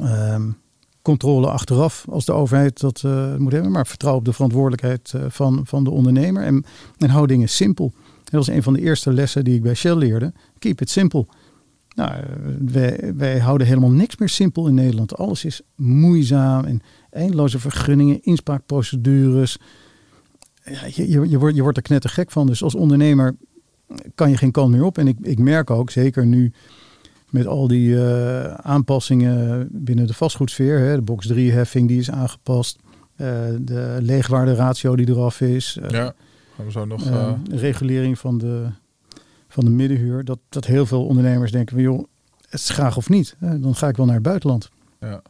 Um, controle achteraf als de overheid dat moet hebben. Maar vertrouw op de verantwoordelijkheid van, van de ondernemer. En, en hou dingen simpel. Dat was een van de eerste lessen die ik bij Shell leerde. Keep it simple. Nou, wij, wij houden helemaal niks meer simpel in Nederland. Alles is moeizaam en eindeloze vergunningen, inspraakprocedures. Je, je, wordt, je wordt er knettergek van. Dus als ondernemer kan je geen kant meer op. En ik, ik merk ook, zeker nu met al die uh, aanpassingen binnen de vastgoedsfeer. Hè, de box 3-heffing die is aangepast. Uh, de leegwaarderatio die eraf is. Uh, ja, we zo nog... regulering van de van de middenhuur, dat, dat heel veel ondernemers denken van joh, het is graag of niet. Dan ga ik wel naar het buitenland. Ja,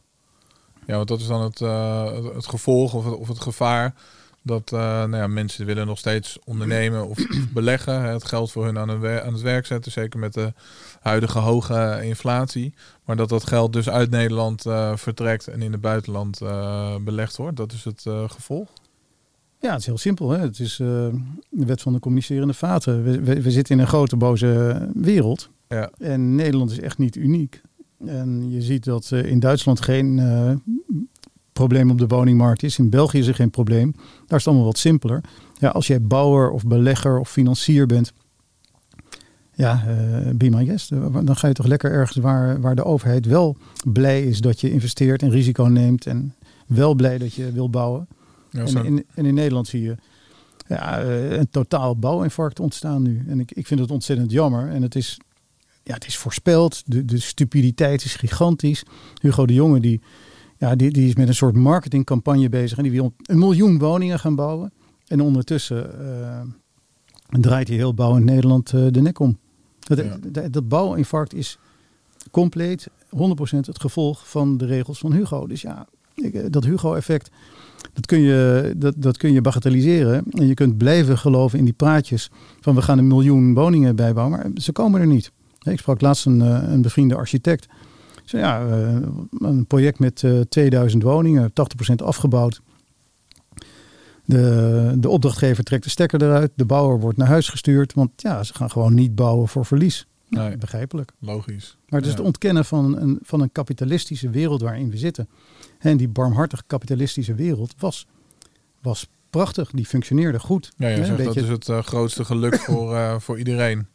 ja want dat is dan het, uh, het gevolg of het, of het gevaar dat uh, nou ja, mensen willen nog steeds ondernemen of beleggen. Het geld voor hun aan, een aan het werk zetten, zeker met de huidige hoge inflatie. Maar dat dat geld dus uit Nederland uh, vertrekt en in het buitenland belegd wordt. Dat is het gevolg. Ja, het is heel simpel. Hè? Het is uh, de wet van de communicerende vaten. We, we, zitten in een grote boze wereld. Ja. En Nederland is echt niet uniek. En je ziet dat uh, in Duitsland geen uh, probleem op de woningmarkt is. In België is er geen probleem. Daar is het allemaal wat simpeler. Ja, als jij bouwer of belegger of financier bent, ja, uh, be my guest. Dan ga je toch lekker ergens waar, waar de overheid wel blij is dat je investeert en risico neemt. En wel blij dat je wil bouwen. Ja, en, in, en, in, Nederland zie je ja, eh, een totaal bouwinfarct ontstaan nu. En ik, ik vind het ontzettend jammer. En het is, ja, het is voorspeld. De, de stupiditeit is gigantisch. Hugo de Jonge die, ja, die, die is met een soort marketingcampagne bezig. En die wil een miljoen woningen gaan bouwen. En ondertussen eh, draait hij heel bouw in Nederland eh, de nek om. Dat, Ja. dat, dat bouwinfarct is compleet 100% het gevolg van de regels van Hugo. Dus ja, dat Hugo-effect, dat kun, je, dat, dat kun je bagatelliseren. En je kunt blijven geloven in die praatjes van we gaan een miljoen woningen bijbouwen. Maar ze komen er niet. Ik sprak laatst een, eh, een bevriende architect. Zei, ja, eh, een project met eh, 2000 woningen, 80% afgebouwd. De, de opdrachtgever trekt de stekker eruit. De bouwer wordt naar huis gestuurd. Want ja, ze gaan gewoon niet bouwen voor verlies. Nou, Nee. Begrijpelijk. Logisch. Maar het is Ja. het ontkennen van een, van een kapitalistische wereld waarin we zitten. En die barmhartig kapitalistische wereld was, was prachtig. Die functioneerde goed. Ja, een dat is het eh, grootste geluk voor, eh, voor iedereen.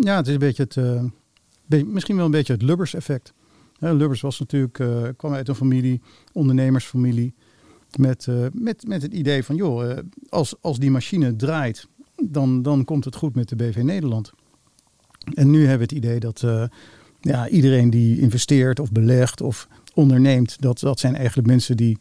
Ja, het is een beetje het, eh, be- misschien wel een beetje het Lubbers effect. Hè, Lubbers was natuurlijk, kwam uit een familie, ondernemersfamilie. Met, met, met het idee van, joh, als, als die machine draait, dan, dan komt het goed met de BV Nederland. En nu hebben we het idee dat ja, iedereen die investeert of belegt of onderneemt, dat, dat zijn eigenlijk mensen die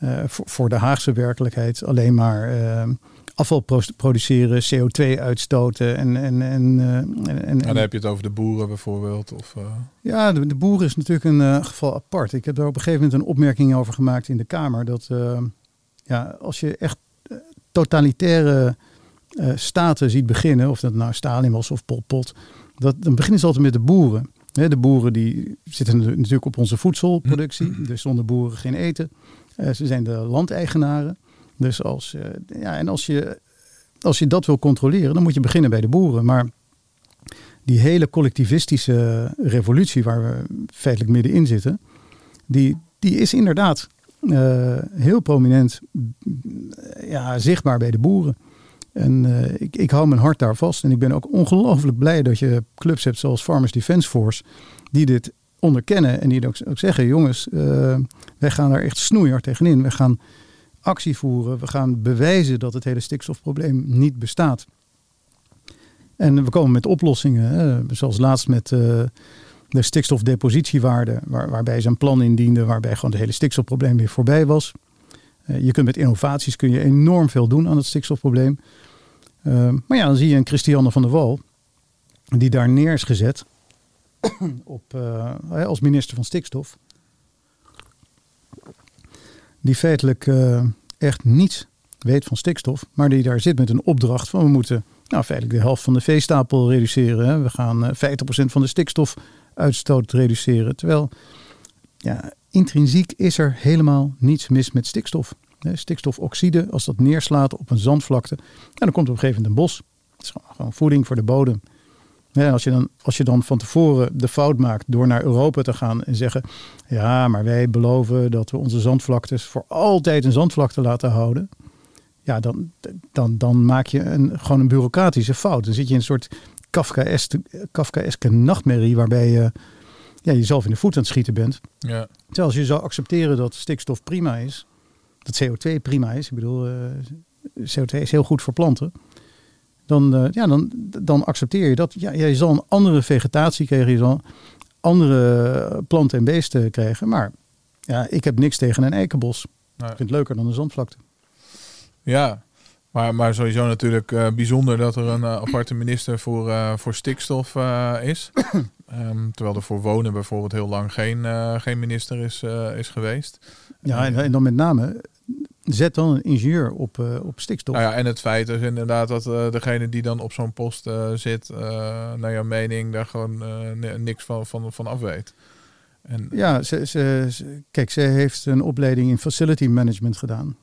eh, voor, voor de Haagse werkelijkheid alleen maar eh, afval pro- produceren, CO2 uitstoten en... en, en, eh, en, en, En dan heb je het over de boeren bijvoorbeeld. Of, ja, de, de boeren is natuurlijk een geval apart. Ik heb daar op een gegeven moment een opmerking over gemaakt in de Kamer. Dat ja, als je echt totalitaire staten ziet beginnen, of dat nou Stalin was of Pol Pot, dat, dan beginnen ze altijd met de boeren. De boeren die zitten natu- natuurlijk op onze voedselproductie. Dus zonder boeren geen eten. Eh, ze zijn de landeigenaren. Dus als, eh, ja, en als je, als je dat wil controleren, dan moet je beginnen bij de boeren. Maar die hele collectivistische revolutie waar we feitelijk middenin zitten, die, die is inderdaad eh, heel prominent mm, ja, zichtbaar bij de boeren. En eh, ik, ik hou mijn hart daar vast. En ik ben ook ongelooflijk blij dat je clubs hebt zoals Farmers Defence Force, die dit onderkennen en die ook, ook zeggen: jongens, eh, wij gaan daar echt snoeihard tegenin. We gaan actie voeren. We gaan bewijzen dat het hele stikstofprobleem niet bestaat. En we komen met oplossingen, hè, zoals laatst met eh, de stikstofdepositiewaarde, waar, waarbij ze een plan indienden waarbij gewoon het hele stikstofprobleem weer voorbij was. Eh, je kunt met innovaties kun je enorm veel doen aan het stikstofprobleem. Eh, maar ja, dan zie je een Christiane van der Wal, die daar neer is gezet op, eh, als minister van stikstof. Die feitelijk eh, echt niets weet van stikstof, maar die daar zit met een opdracht van we moeten nou, feitelijk de helft van de veestapel reduceren. Hè. We gaan eh 50% van de stikstofuitstoot reduceren. Terwijl ja, intrinsiek is er helemaal niets mis met stikstof. Stikstofoxide, als dat neerslaat op een zandvlakte, nou, dan komt op een gegeven moment een bos. Het is gewoon- voeding voor de bodem. Als, je dan, als je dan van tevoren de fout maakt door naar Europa te gaan en zeggen: Ja, maar wij beloven dat we onze zandvlaktes voor altijd een zandvlakte laten houden. Ja, dan, dan, dan maak je een, gewoon een bureaucratische fout. Dan zit je in een soort Kafkaeske, Kafkaeske nachtmerrie waarbij je ja, jezelf in de voet aan het schieten bent. ja. Terwijl als je zou accepteren dat stikstof prima is, dat CO2 prima is, ik bedoel, eh, CO2 is heel goed voor planten, dan, eh, ja, dan, dan accepteer je dat. Ja, je zal een andere vegetatie krijgen, je zal andere planten en beesten krijgen, maar ja, ik heb niks tegen een eikenbos. Nee. Ik vind het leuker dan een zandvlakte. Ja, maar, maar sowieso natuurlijk eh, bijzonder dat er een eh, aparte minister voor, eh, voor stikstof is. Ehm, terwijl er voor wonen bijvoorbeeld heel lang geen, geen minister is, is geweest. Ja, en, en dan met name, zet dan een ingenieur op, op stikstof. Nou ja, en het feit is inderdaad dat degene die dan op zo'n post zit, naar jouw mening, daar gewoon ni- niks van, van, van af weet. En, Ja, ze, ze, ze- kijk, ze heeft een opleiding in facility management gedaan.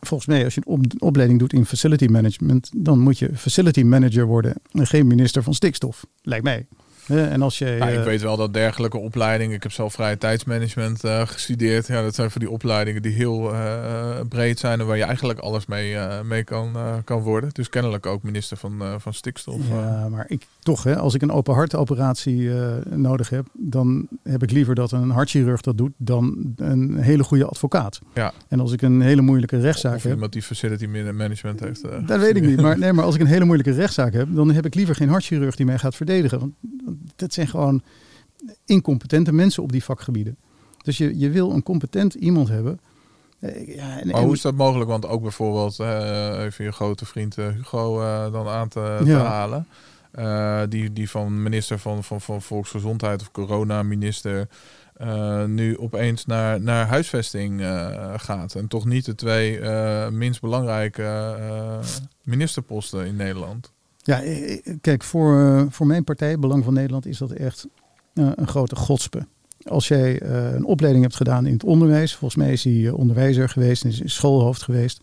Volgens mij, als je een op- opleiding doet in facility management, dan moet je facility manager worden en geen minister van stikstof. Lijkt mij. En als je, Ja, ik eh, weet wel dat dergelijke opleidingen, ik heb zelf vrije tijdsmanagement eh, gestudeerd. Ja, dat zijn voor die opleidingen die heel eh, breed zijn en waar je eigenlijk alles mee, mee kan, kan worden. Dus kennelijk ook minister van, van stikstof. Ja, maar ik toch, hè, als ik een open hartoperatie eh, nodig heb, dan heb ik liever dat een hartchirurg dat doet dan een hele goede advocaat. Ja. En als ik een hele moeilijke rechtszaak of heb, iemand die facility management heeft. eh, dat weet ik niet. Maar, nee, maar als ik een hele moeilijke rechtszaak heb, dan heb ik liever geen hartchirurg die mij gaat verdedigen. Want dat zijn gewoon incompetente mensen op die vakgebieden. Dus je, je wil een competent iemand hebben. Eh, Ja, en, Maar hoe is dat mogelijk? Want ook bijvoorbeeld, even je grote vriend Hugo dan aan te, te Ja. halen. Eh, die, die van minister van, van, van Volksgezondheid of corona-minister eh, nu opeens naar, naar huisvesting eh, gaat. En toch niet de twee minst belangrijke ministerposten in Nederland. Ja, kijk, voor, voor mijn partij, Belang van Nederland, is dat echt een grote godspe. Als jij een opleiding hebt gedaan in het onderwijs, volgens mij is hij onderwijzer geweest, is is schoolhoofd geweest.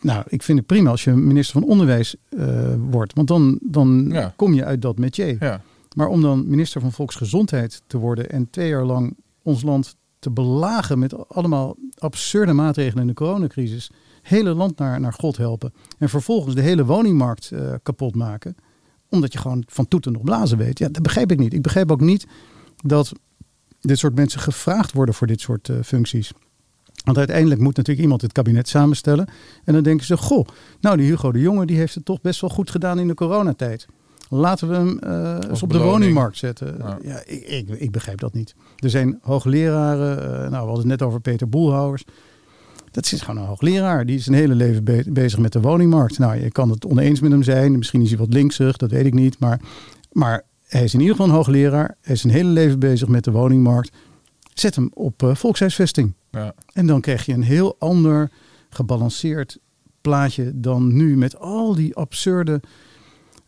Nou, ik vind het prima als je minister van Onderwijs eh, wordt, want dan, dan Ja. kom je uit dat métier. Ja, Maar om dan minister van Volksgezondheid te worden en twee jaar lang ons land te belagen met allemaal absurde maatregelen in de coronacrisis, hele land naar, naar God helpen en vervolgens de hele woningmarkt eh, kapot maken, omdat je gewoon van toeten nog blazen weet. Ja, dat begrijp ik niet. Ik begrijp ook niet dat dit soort mensen gevraagd worden voor dit soort eh, functies. Want uiteindelijk moet natuurlijk iemand het kabinet samenstellen. En dan denken ze, goh, nou die Hugo de Jonge die heeft het toch best wel goed gedaan in de coronatijd. Laten we hem eh, eens op de woningmarkt zetten. Ja. Ja, ik, ik, ik begrijp dat niet. Er zijn hoogleraren, eh, nou we hadden het net over Peter Boelhouwers. Dat is gewoon een hoogleraar. Die is zijn hele leven be- bezig met de woningmarkt. Nou, je kan het oneens met hem zijn. Misschien is hij wat linksig, dat weet ik niet. Maar, maar hij is in ieder geval een hoogleraar. Hij is zijn hele leven bezig met de woningmarkt. Zet hem op eh, volkshuisvesting. Ja. En dan krijg je een heel ander gebalanceerd plaatje dan nu met al die absurde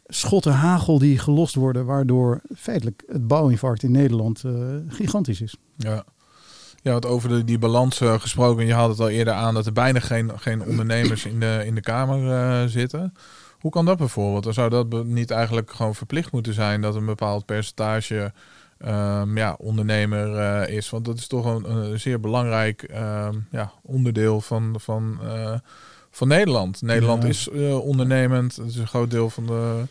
schotten hagel die gelost worden, waardoor feitelijk het bouwinfarct in Nederland eh, gigantisch is. Ja. Ja, wat over de, die balans eh, gesproken. Je had het al eerder aan dat er bijna geen, geen ondernemers in de, in de Kamer eh, zitten. Hoe kan dat bijvoorbeeld? Zou dat niet eigenlijk gewoon verplicht moeten zijn dat een bepaald percentage ehm, ja, ondernemer eh, is? Want dat is toch een, een zeer belangrijk ehm, ja, onderdeel van, van, eh, van Nederland. Nederland Ja. is eh, ondernemend. Het is een groot deel van de.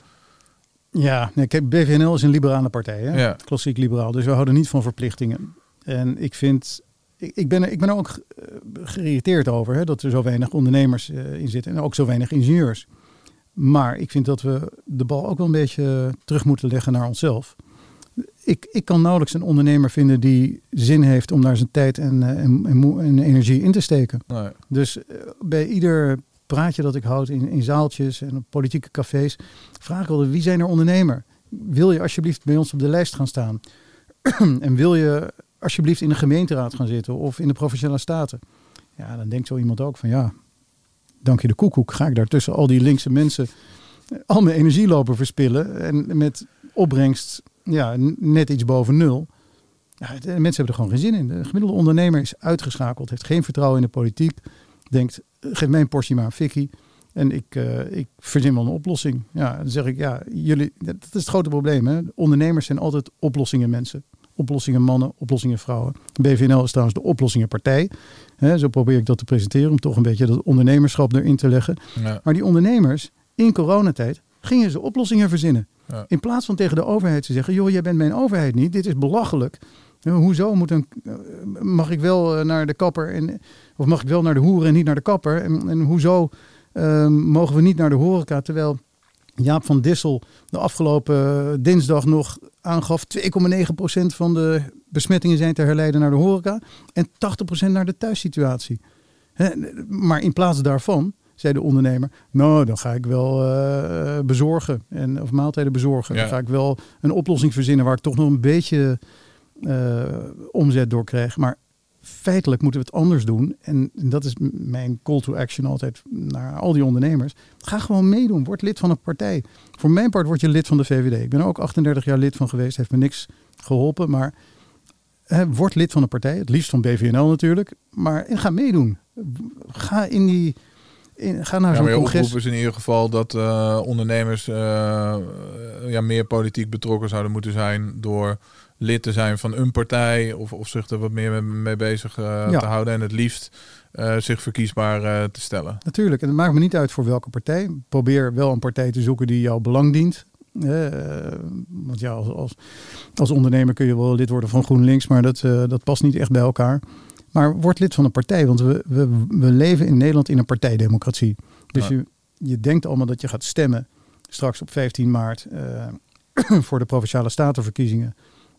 Ja, nee, kijk, BVNL is een liberale partij, hè? Ja. klassiek liberaal. Dus we houden niet van verplichtingen. En ik vind, ik, ben, er, ik ben er ook geïrriteerd over hè, dat er zo weinig ondernemers in zitten en ook zo weinig ingenieurs. Maar ik vind dat we de bal ook wel een beetje terug moeten leggen naar onszelf. Ik, ik kan nauwelijks een ondernemer vinden die zin heeft om daar zijn tijd en, eh, en, en, energie in te steken. Nee. Dus eh, bij ieder praatje dat ik houd in, in zaaltjes en op politieke cafés, vraag ik wel wie zijn er ondernemer? Wil je alsjeblieft bij ons op de lijst gaan staan? en wil je alsjeblieft in de gemeenteraad gaan zitten of in de provinciale staten? Ja, dan denkt zo iemand ook van ja, dank je de koekoek, ga ik daar tussen al die linkse mensen eh, al mijn energie lopen verspillen en met opbrengst ja, net iets boven nul. Ja, de mensen hebben er gewoon geen zin in. De gemiddelde ondernemer is uitgeschakeld, heeft geen vertrouwen in de politiek. Denkt, eh, geef mij een portie maar een fikkie. En ik, eh, ik verzin wel een oplossing. Ja, dan zeg ik, ja, jullie, dat is het grote probleem. Hè? Ondernemers zijn altijd oplossingen mensen. Oplossingen mannen, oplossingen vrouwen. BVNL is trouwens de oplossingenpartij. Hè, zo probeer ik dat te presenteren, om toch een beetje dat ondernemerschap erin te leggen. Ja. Maar die ondernemers, in coronatijd, gingen ze oplossingen verzinnen. In plaats van tegen de overheid te zeggen, joh, jij bent mijn overheid niet, dit is belachelijk. Ja, Hoezo moet een, eh, mag ik wel eh, naar de kapper en, of mag ik wel naar de hoeren en niet naar de kapper? En, hoezo eh, mogen we niet naar de horeca? Terwijl Jaap van Dissel de afgelopen eh, dinsdag nog aangaf 2,9% van de besmettingen zijn te herleiden naar de horeca en 80% naar de thuissituatie. Maar in plaats daarvan zei de ondernemer, nou dan ga ik wel eh, bezorgen en, of maaltijden bezorgen. Ja. Dan ga ik wel een oplossing verzinnen waar ik toch nog een beetje eh, omzet door krijg. Maar feitelijk moeten we het anders doen. En dat is mijn call to action altijd naar al die ondernemers. Ga gewoon meedoen. Word lid van een partij. Voor mijn part word je lid van de VVD. Ik ben er ook 38 jaar lid van geweest. Heeft me niks geholpen. Maar eh, word lid van een partij. Het liefst van BVNL natuurlijk. Maar en ga meedoen. Ga in die In, ga naar Ja, zo'n je congres. oproep is in ieder geval dat eh, ondernemers eh, ja, meer politiek betrokken zouden moeten zijn door lid te zijn van een partij of, of zich er wat meer mee, bezig eh, Ja. te houden en het liefst zich verkiesbaar te stellen. Natuurlijk, en het maakt me niet uit voor welke partij. Probeer wel een partij te zoeken die jouw belang dient. Want ja, als, als, als ondernemer kun je wel lid worden van GroenLinks, maar dat, dat past niet echt bij elkaar. Maar word lid van een partij, want we, we, we leven in Nederland in een partijdemocratie. Dus Ja. je, je denkt allemaal dat je gaat stemmen straks op 15 maart eh, voor de provinciale statenverkiezingen.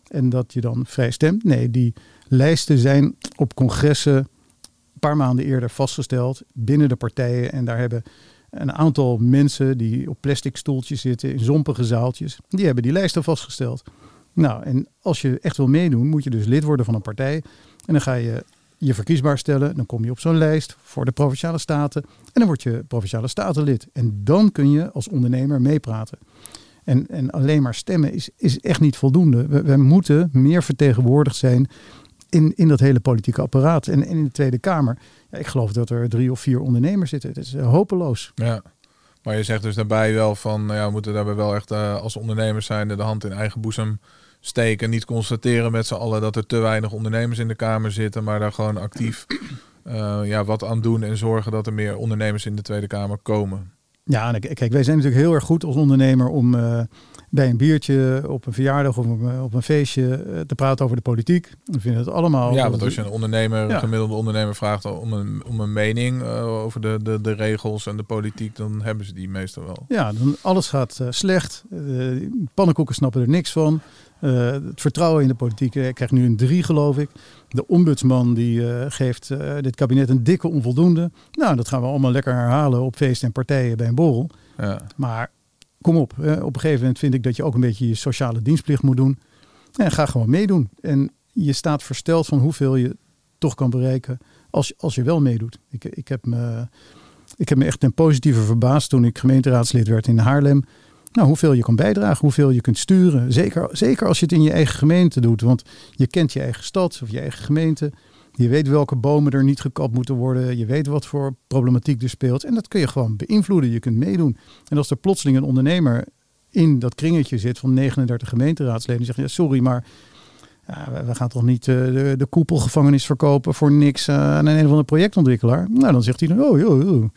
En dat je dan vrij stemt. Nee, die lijsten zijn op congressen een paar maanden eerder vastgesteld binnen de partijen. En daar hebben een aantal mensen die op plastic stoeltjes zitten in zompige zaaltjes, die hebben die lijsten vastgesteld. Nou, en als je echt wil meedoen, moet je dus lid worden van een partij. En dan ga je je verkiesbaar stellen. Dan kom je op zo'n lijst voor de provinciale staten. En dan word je provinciale statenlid. En dan kun je als ondernemer meepraten. En, en alleen maar stemmen is, is echt niet voldoende. We, moeten meer vertegenwoordigd zijn in, in dat hele politieke apparaat. En, in de Tweede Kamer. Ja, ik geloof dat er drie of vier ondernemers zitten. Het is eh, hopeloos. Ja. Maar je zegt dus daarbij wel van, ja, we moeten daarbij wel echt eh, als ondernemers zijn de hand in eigen boezem steken. Niet constateren met z'n allen dat er te weinig ondernemers in de Kamer zitten, maar daar gewoon actief eh, ja, wat aan doen en zorgen dat er meer ondernemers in de Tweede Kamer komen. Ja, kijk, wij zijn natuurlijk heel erg goed als ondernemer om eh, bij een biertje op een verjaardag of op een, feestje eh, te praten over de politiek. We vinden het allemaal. ja, want als je een ondernemer, Ja. een gemiddelde ondernemer vraagt om een, om een mening over de, de, de regels en de politiek, dan hebben ze die meestal wel. Ja, dan alles gaat slecht. Pannenkoeken snappen er niks van. Eh, het vertrouwen in de politiek eh, krijgt nu een drie, geloof ik. De ombudsman die eh, geeft dit kabinet een dikke onvoldoende. Nou, dat gaan we allemaal lekker herhalen op feesten en partijen bij een borrel. Ja. Maar kom op, op een gegeven moment vind ik dat je ook een beetje je sociale dienstplicht moet doen. En ga gewoon meedoen. En je staat versteld van hoeveel je toch kan bereiken als, je- als je wel meedoet. Ik, ik, heb me, ik heb me echt ten positieve verbaasd toen ik gemeenteraadslid werd in Haarlem. Nou, hoeveel je kan bijdragen, hoeveel je kunt sturen. Zeker, zeker als je het in je eigen gemeente doet. Want je kent je eigen stad of je eigen gemeente. Je weet welke bomen er niet gekapt moeten worden. Je weet wat voor problematiek er speelt. En dat kun je gewoon beïnvloeden. Je kunt meedoen. En als er plotseling een ondernemer in dat kringetje zit van 39 gemeenteraadsleden. Die zegt, ja, sorry, maar ja, we- gaan toch niet eh, de, de koepelgevangenis verkopen voor niks eh, aan een, of andere projectontwikkelaar. Nou, dan zegt hij, oh, joh, joh.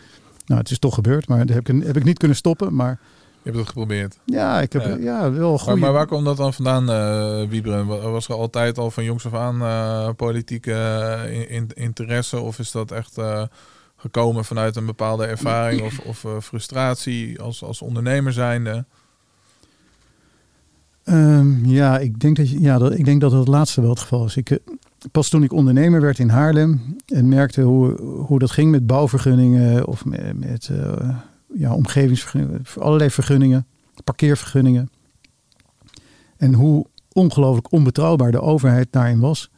Nou, het is toch gebeurd, maar dat heb ik, heb ik niet kunnen stoppen. Maar hebt het geprobeerd. ja, ik heb Ja. ja. wel Maar, goede... maar waar kwam dat dan vandaan, eh Wiebren? Wa- Was er altijd al van jongs af aan eh, politieke eh, in- in- interesse? Of is dat echt eh, gekomen vanuit een bepaalde ervaring of, of eh, frustratie als, als ondernemer zijnde? Ehm, ja, ik denk dat, je- ja dat, ik denk dat het laatste wel het geval is. Ik, pas toen ik ondernemer werd in Haarlem en merkte hoe, hoe dat ging met bouwvergunningen of met, met eh, ja, omgevingsvergunningen, allerlei vergunningen, parkeervergunningen. En hoe ongelooflijk onbetrouwbaar de overheid daarin was.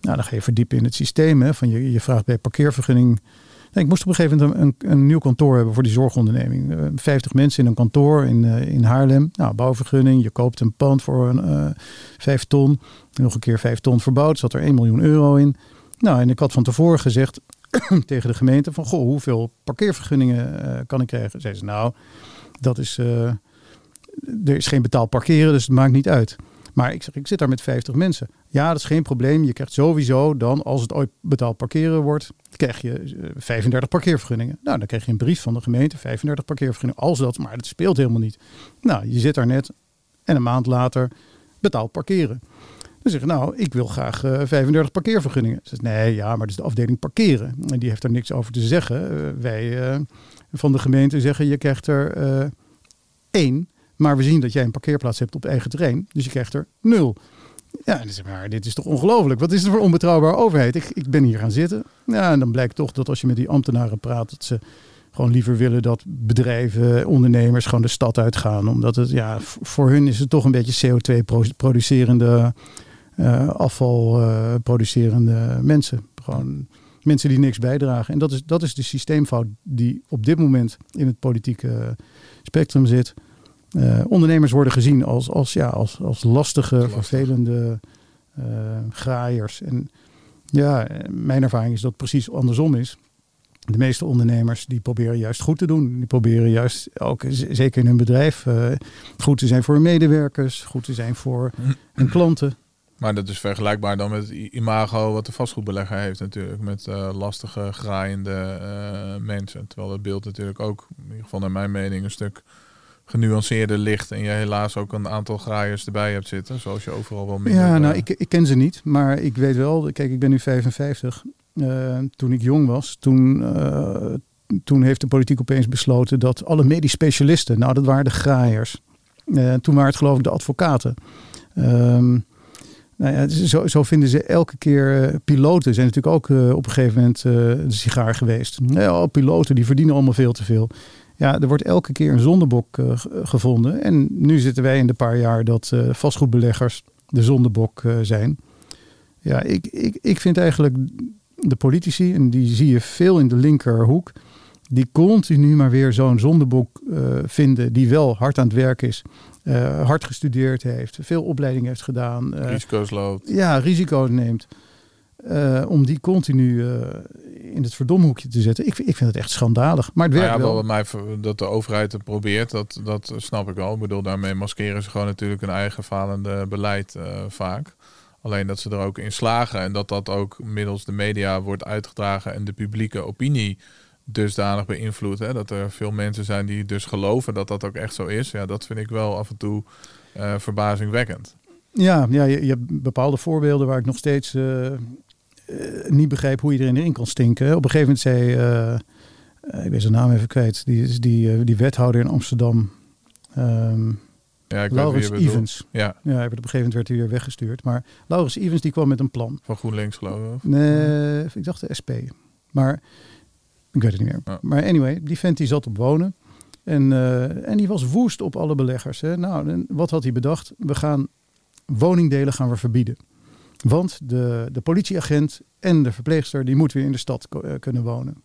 Nou, dan ga je verdiepen in het systeem. Hè, van je, je vraagt bij parkeervergunning. Ik moest op een gegeven moment een, een, nieuw kantoor hebben voor die zorgonderneming. Eh, 50 mensen in een kantoor in, eh, in Haarlem. Nou, bouwvergunning. Je koopt een pand voor een, eh 5 ton. Nog een keer 5 ton verbouwd. Zat er 1 miljoen euro in. Nou, en ik had van tevoren gezegd tegen de gemeente van... Goh, hoeveel parkeervergunningen eh, kan ik krijgen? Zei ze, nou, dat is... eh, er is geen betaald parkeren, dus het maakt niet uit. Maar ik zeg, ik zit daar met 50 mensen. Ja, dat is geen probleem. Je krijgt sowieso dan, als het ooit betaald parkeren wordt, krijg je eh, 35 parkeervergunningen. Nou, dan krijg je een brief van de gemeente, 35 parkeervergunningen. Als dat, maar dat speelt helemaal niet. Nou, je zit daar net en een maand later betaald parkeren. Dan zeg ik, nou, ik wil graag eh, 35 parkeervergunningen. Ze zegt, nee, ja, maar dat is de afdeling parkeren. En die heeft er niks over te zeggen. Eh, wij eh, van de gemeente zeggen, je krijgt er één. Maar we zien dat jij een parkeerplaats hebt op eigen terrein. Dus je krijgt er nul. Ja, en zeg maar dit is toch ongelooflijk? Wat is er voor onbetrouwbare overheid? Ik, ik ben hier gaan zitten. Ja, en dan blijkt toch dat als je met die ambtenaren praat, dat ze gewoon liever willen dat bedrijven, ondernemers gewoon de stad uitgaan. Omdat het, ja, voor hun is het toch een beetje CO2-producerende, eh, afval eh, producerende mensen. Gewoon mensen die niks bijdragen. En dat is, dat is de systeemfout die op dit moment in het politieke spectrum zit. Eh, ondernemers worden gezien als, als, ja, als, als lastige, Lastig. vervelende eh, graaiers. En ja, mijn ervaring is dat het precies andersom is. de meeste ondernemers die proberen juist goed te doen. Die proberen juist ook, zeker in hun bedrijf, goed te zijn voor hun medewerkers, goed te zijn voor hun klanten. Maar dat is vergelijkbaar dan met imago wat de vastgoedbelegger heeft natuurlijk. Met eh, lastige, graaiende eh, mensen. Terwijl het beeld natuurlijk ook, in ieder geval naar mijn mening, een stuk genuanceerder ligt. En je helaas ook een aantal graaiers erbij hebt zitten. Zoals je overal wel minder... Ja, nou, eh, ik, ik ken ze niet, maar ik weet wel, kijk, ik ben nu 55. Eh, toen ik jong was, toen, toen heeft de politiek opeens besloten dat alle medisch specialisten, nou, dat waren de graaiers. Toen waren het geloof ik de advocaten. Ehm, nou ja, zo, zo vinden ze elke keer eh, piloten zijn natuurlijk ook eh, op een gegeven moment eh, de sigaar geweest. Ja, piloten die verdienen allemaal veel te veel. Ja, er wordt elke keer een zondebok ge- gevonden. En nu zitten wij in de paar jaar dat vastgoedbeleggers de zondebok zijn. Ja, ik, ik, ik vind eigenlijk de politici, en die zie je veel in de linkerhoek, die continu maar weer zo'n zondebok vinden die wel hard aan het werk is, eh, hard gestudeerd heeft, veel opleiding heeft gedaan, eh, risico's loopt. ja, risico neemt. eh, om die continu in het verdomhoekje te zetten. Ik, vind- ik vind het echt schandalig. Maar het Nou werkt ja, wel mij dat de overheid het probeert, dat, dat snap ik wel. Ik bedoel, daarmee maskeren ze gewoon natuurlijk een eigen falende beleid vaak. Alleen dat ze er ook in slagen en dat dat ook middels de media wordt uitgedragen en de publieke opinie dusdanig beïnvloedt. Hè, dat er veel mensen zijn die dus geloven dat dat ook echt zo is. Ja, dat vind ik wel af en toe eh, verbazingwekkend. Ja, ja je, je hebt bepaalde voorbeelden waar ik nog steeds eh, eh, niet begrijp hoe iedereen erin kan stinken. Op een gegeven moment zei, ik ben zijn naam even kwijt, die, is die, die wethouder in Amsterdam, ehm Ja, ik Laurens. Evans. Ja, Ja, op een gegeven moment werd hij weer weggestuurd. Maar Laurens Evans die kwam met een plan. van GroenLinks geloof ik. Nee, ik dacht de SP. Maar ik weet het niet meer. Ja. Maar anyway, die vent die zat op wonen. En, eh, en die was woest op alle beleggers. Hè. Nou, en wat had hij bedacht? We gaan woningdelen gaan we verbieden. Want de, de politieagent en de verpleegster die moeten weer in de stad eh, kunnen wonen.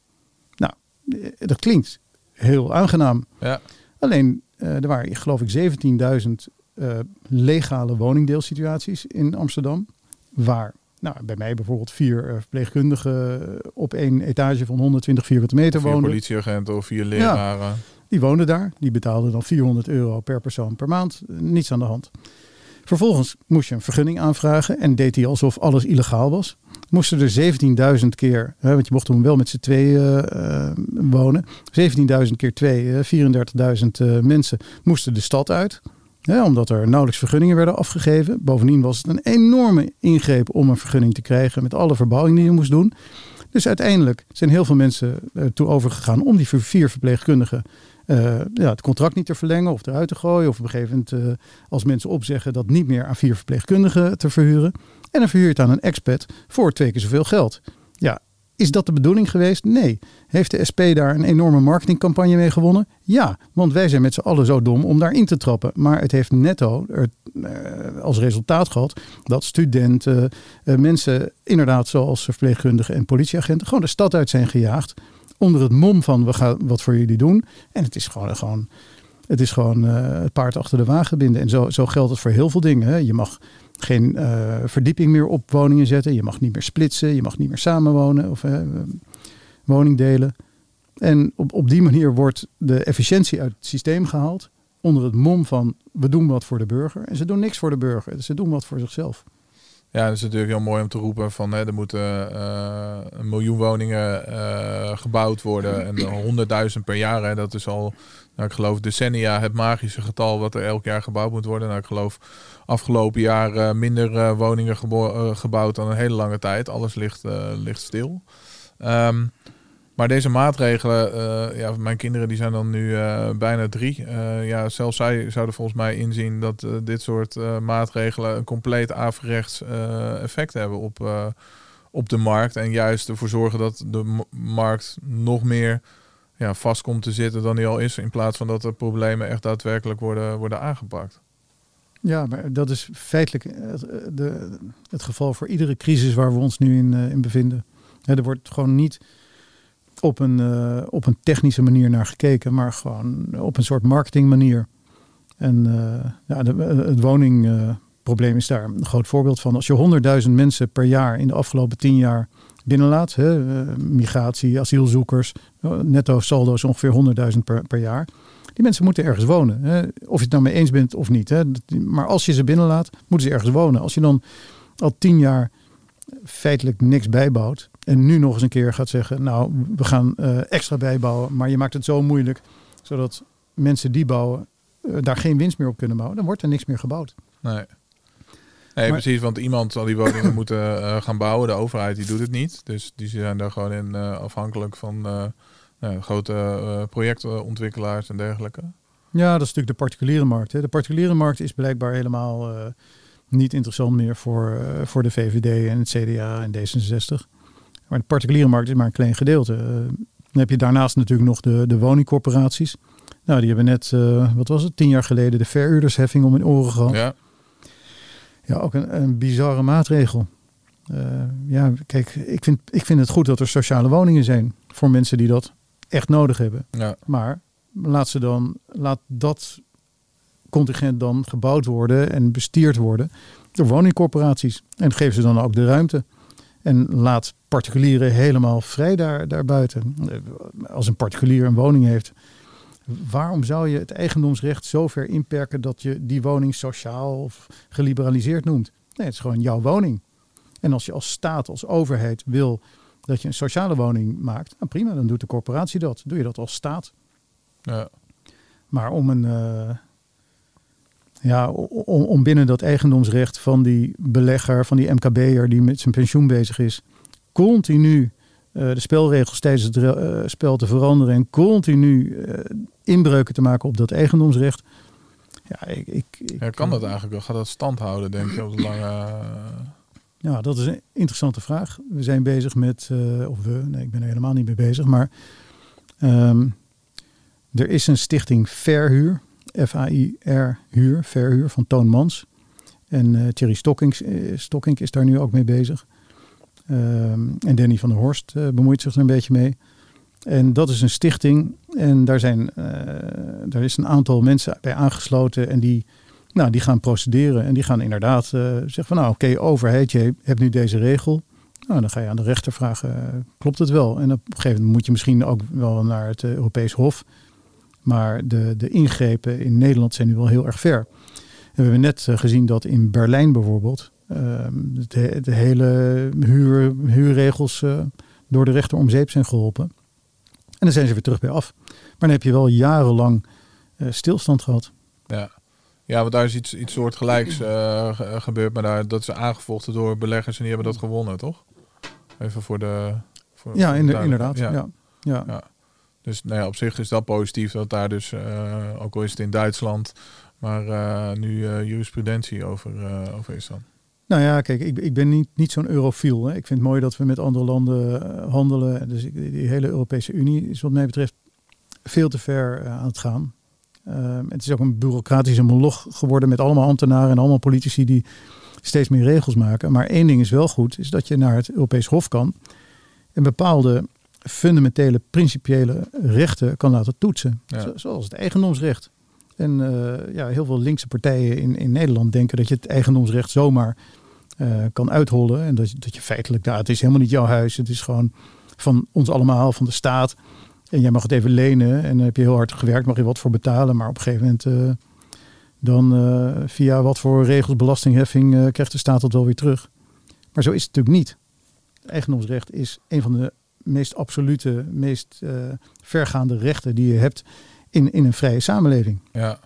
Nou, eh, dat klinkt heel aangenaam. Ja, Alleen, er waren, geloof ik, 17.000 eh, legale woningdeelsituaties in Amsterdam. Waar, nou, bij mij bijvoorbeeld vier eh, verpleegkundigen op één etage van 120 vierkante meter vier woonden. politieagenten of vier leraren. Die woonden daar. Die betaalden dan 400 euro per persoon per maand. Eh, Niets aan de hand. Vervolgens moest je een vergunning aanvragen en deed hij alsof alles illegaal was. Moesten er 17.000 keer, hè, want je mocht toen wel met z'n tweeën eh, eh, wonen. 17.000 keer twee, eh, 34.000 eh, mensen moesten de stad uit. Hè, omdat er nauwelijks vergunningen werden afgegeven. Bovendien was het een enorme ingreep om een vergunning te krijgen met alle verbouwing die je moest doen. Dus uiteindelijk zijn heel veel mensen ertoe overgegaan om die vier verpleegkundigen eh, ja, het contract niet te verlengen of eruit te gooien. Of op een gegeven moment, eh, als mensen opzeggen, dat niet meer aan vier verpleegkundigen te verhuren. En dan verhuur je het aan een expat voor twee keer zoveel geld. Ja, is dat de bedoeling geweest? Nee. Heeft de SP daar een enorme marketingcampagne mee gewonnen? Ja, want wij zijn met z'n allen zo dom om daarin te trappen. Maar het heeft netto eh, als resultaat gehad dat studenten, eh, mensen inderdaad zoals verpleegkundigen en politieagenten gewoon de stad uit zijn gejaagd. Onder het mom van we gaan wat voor jullie doen. En het is gewoon, gewoon, het, is gewoon eh, het paard achter de wagen binden. En zo, zo geldt het voor heel veel dingen. Je mag geen eh, verdieping meer op woningen zetten. Je mag niet meer splitsen. Je mag niet meer samenwonen of eh, woningdelen. En op, op die manier wordt de efficiëntie uit het systeem gehaald. Onder het mom van we doen wat voor de burger. En ze doen niks voor de burger. Ze doen wat voor zichzelf. Ja, dat is natuurlijk heel mooi om te roepen van hè, er moeten eh, een miljoen woningen eh, gebouwd worden en honderdduizend per jaar. Hè, dat is al, nou, ik geloof decennia het magische getal wat er elk jaar gebouwd moet worden. Nou, ik geloof afgelopen jaar eh, minder woningen gebo- gebouwd dan een hele lange tijd. Alles ligt, ligt stil. Ehm, maar deze maatregelen, eh, ja, mijn kinderen die zijn dan nu eh, bijna drie. Eh, ja, zelfs zij zouden volgens mij inzien dat dit soort maatregelen een compleet averechts effect hebben op, op de markt. En juist ervoor zorgen dat de markt nog meer ja, vast komt te zitten dan die al is. In plaats van dat de problemen echt daadwerkelijk worden, worden aangepakt. Ja, maar dat is feitelijk het, de, het geval voor iedere crisis waar we ons nu in, in bevinden. Er wordt gewoon niet op een, eh, op een technische manier naar gekeken, maar gewoon op een soort marketingmanier. En eh, ja, de, het woningprobleem is daar een groot voorbeeld van. Als je 100.000 mensen per jaar in de afgelopen tien jaar binnenlaat, hè, eh, migratie, asielzoekers, netto saldo is ongeveer 100.000 per, per jaar. Die mensen moeten ergens wonen. Hè. Of je het nou mee eens bent of niet. Hè. Maar als je ze binnenlaat, moeten ze ergens wonen. Als je dan al tien jaar feitelijk niks bijbouwt. En nu nog eens een keer gaat zeggen, nou, we gaan eh, extra bijbouwen. Maar je maakt het zo moeilijk, zodat mensen die bouwen eh, daar geen winst meer op kunnen bouwen. Dan wordt er niks meer gebouwd. Nee. Nee, Maar- precies, want iemand zal die woningen moeten eh, gaan bouwen. De overheid die doet het niet. Dus die zijn daar gewoon in afhankelijk van nou grote projectontwikkelaars en dergelijke. Ja, dat is natuurlijk de particuliere markt. Hè. De particuliere markt is blijkbaar helemaal niet interessant meer voor, voor de VVD en het CDA en D66. Maar de particuliere markt is maar een klein gedeelte. Eh, dan heb je daarnaast natuurlijk nog de, de woningcorporaties. Nou, die hebben net, eh, wat was het, tien jaar geleden de verhuurdersheffing om hun oren gehad. Ja, Ja, ook een, een bizarre maatregel. Eh, ja, kijk, ik vind, ik vind het goed dat er sociale woningen zijn voor mensen die dat echt nodig hebben. ja, Maar laat, ze dan, laat dat contingent dan gebouwd worden en bestuurd worden door woningcorporaties. En geef ze dan ook de ruimte. En laat particulieren helemaal vrij daar, daarbuiten. Als een particulier een woning heeft, waarom zou je het eigendomsrecht zo ver inperken dat je die woning sociaal of geliberaliseerd noemt? Nee, het is gewoon jouw woning. En als je als staat, als overheid wil dat je een sociale woning maakt, nou prima, dan doet de corporatie dat. Doe je dat als staat. ja. Maar om een. eh, ja, om, om binnen dat eigendomsrecht van die belegger, van die MKB'er die met zijn pensioen bezig is, continu eh, de spelregels tijdens het eh, spel te veranderen en continu eh, inbreuken te maken op dat eigendomsrecht. Ja, ik, ik, ik- Ja, kan dat eigenlijk wel? Gaat dat stand houden, denk je, op de lange... Ja, dat is een interessante vraag. We zijn bezig met, of we, nee, ik ben er helemaal niet mee bezig, maar ehm, er is een stichting Verhuur, F-A-I-R Huur, Verhuur van Toon Mans. En eh Thierry Stokkink, Stokkink is daar nu ook mee bezig. Ehm, en Danny van der Horst eh, bemoeit zich er een beetje mee. En dat is een stichting en daar, zijn, eh, daar is een aantal mensen bij aangesloten en die nou, die gaan procederen en die gaan inderdaad eh, zeggen van nou oké, overheid, je hebt nu deze regel. Nou, dan ga je aan de rechter vragen, klopt het wel? En op een gegeven moment moet je misschien ook wel naar het Europees Hof. Maar de, de ingrepen in Nederland zijn nu wel heel erg ver. We hebben net gezien dat in Berlijn bijvoorbeeld de, de hele huur, huurregels eh, door de rechter om zeep zijn geholpen. En dan zijn ze weer terug bij af. Maar dan heb je wel jarenlang eh, stilstand gehad. Ja. ja, want daar is iets, iets soortgelijks eh, ge- gebeurd. Maar daar, dat is aangevochten door beleggers en die hebben dat gewonnen, toch? Even voor de... Voor, Ja, de inderdaad. Ja. Ja. Ja. Dus nou ja, op zich is dat positief dat daar dus, ook al is het in Duitsland, maar nu jurisprudentie over, over is dan. Nou ja, kijk, ik, ik ben niet, niet zo'n eurofiel. Hè. Ik vind het mooi dat we met andere landen eh, handelen. Dus ik, die hele Europese Unie is wat mij betreft veel te ver eh, aan het gaan. Ehm, het is ook een bureaucratische moloch geworden met allemaal ambtenaren en allemaal politici die steeds meer regels maken. Maar één ding is wel goed, is dat je naar het Europees Hof kan en bepaalde fundamentele, principiële rechten kan laten toetsen. Ja. Zoals het eigendomsrecht. En eh, ja, heel veel linkse partijen in, in Nederland denken dat je het eigendomsrecht zomaar eh, kan uithollen. En dat, je- dat je feitelijk, nou, het is helemaal niet jouw huis. Het is gewoon van ons allemaal, van de staat. En jij mag het even lenen. En dan heb je heel hard gewerkt, mag je wat voor betalen. Maar op een gegeven moment, eh, dan via wat voor regels, belastingheffing, krijgt de staat dat wel weer terug. Maar zo is het natuurlijk niet. Eigendomsrecht is een van de meest absolute, meest vergaande rechten die je hebt in, in een vrije samenleving. Ja,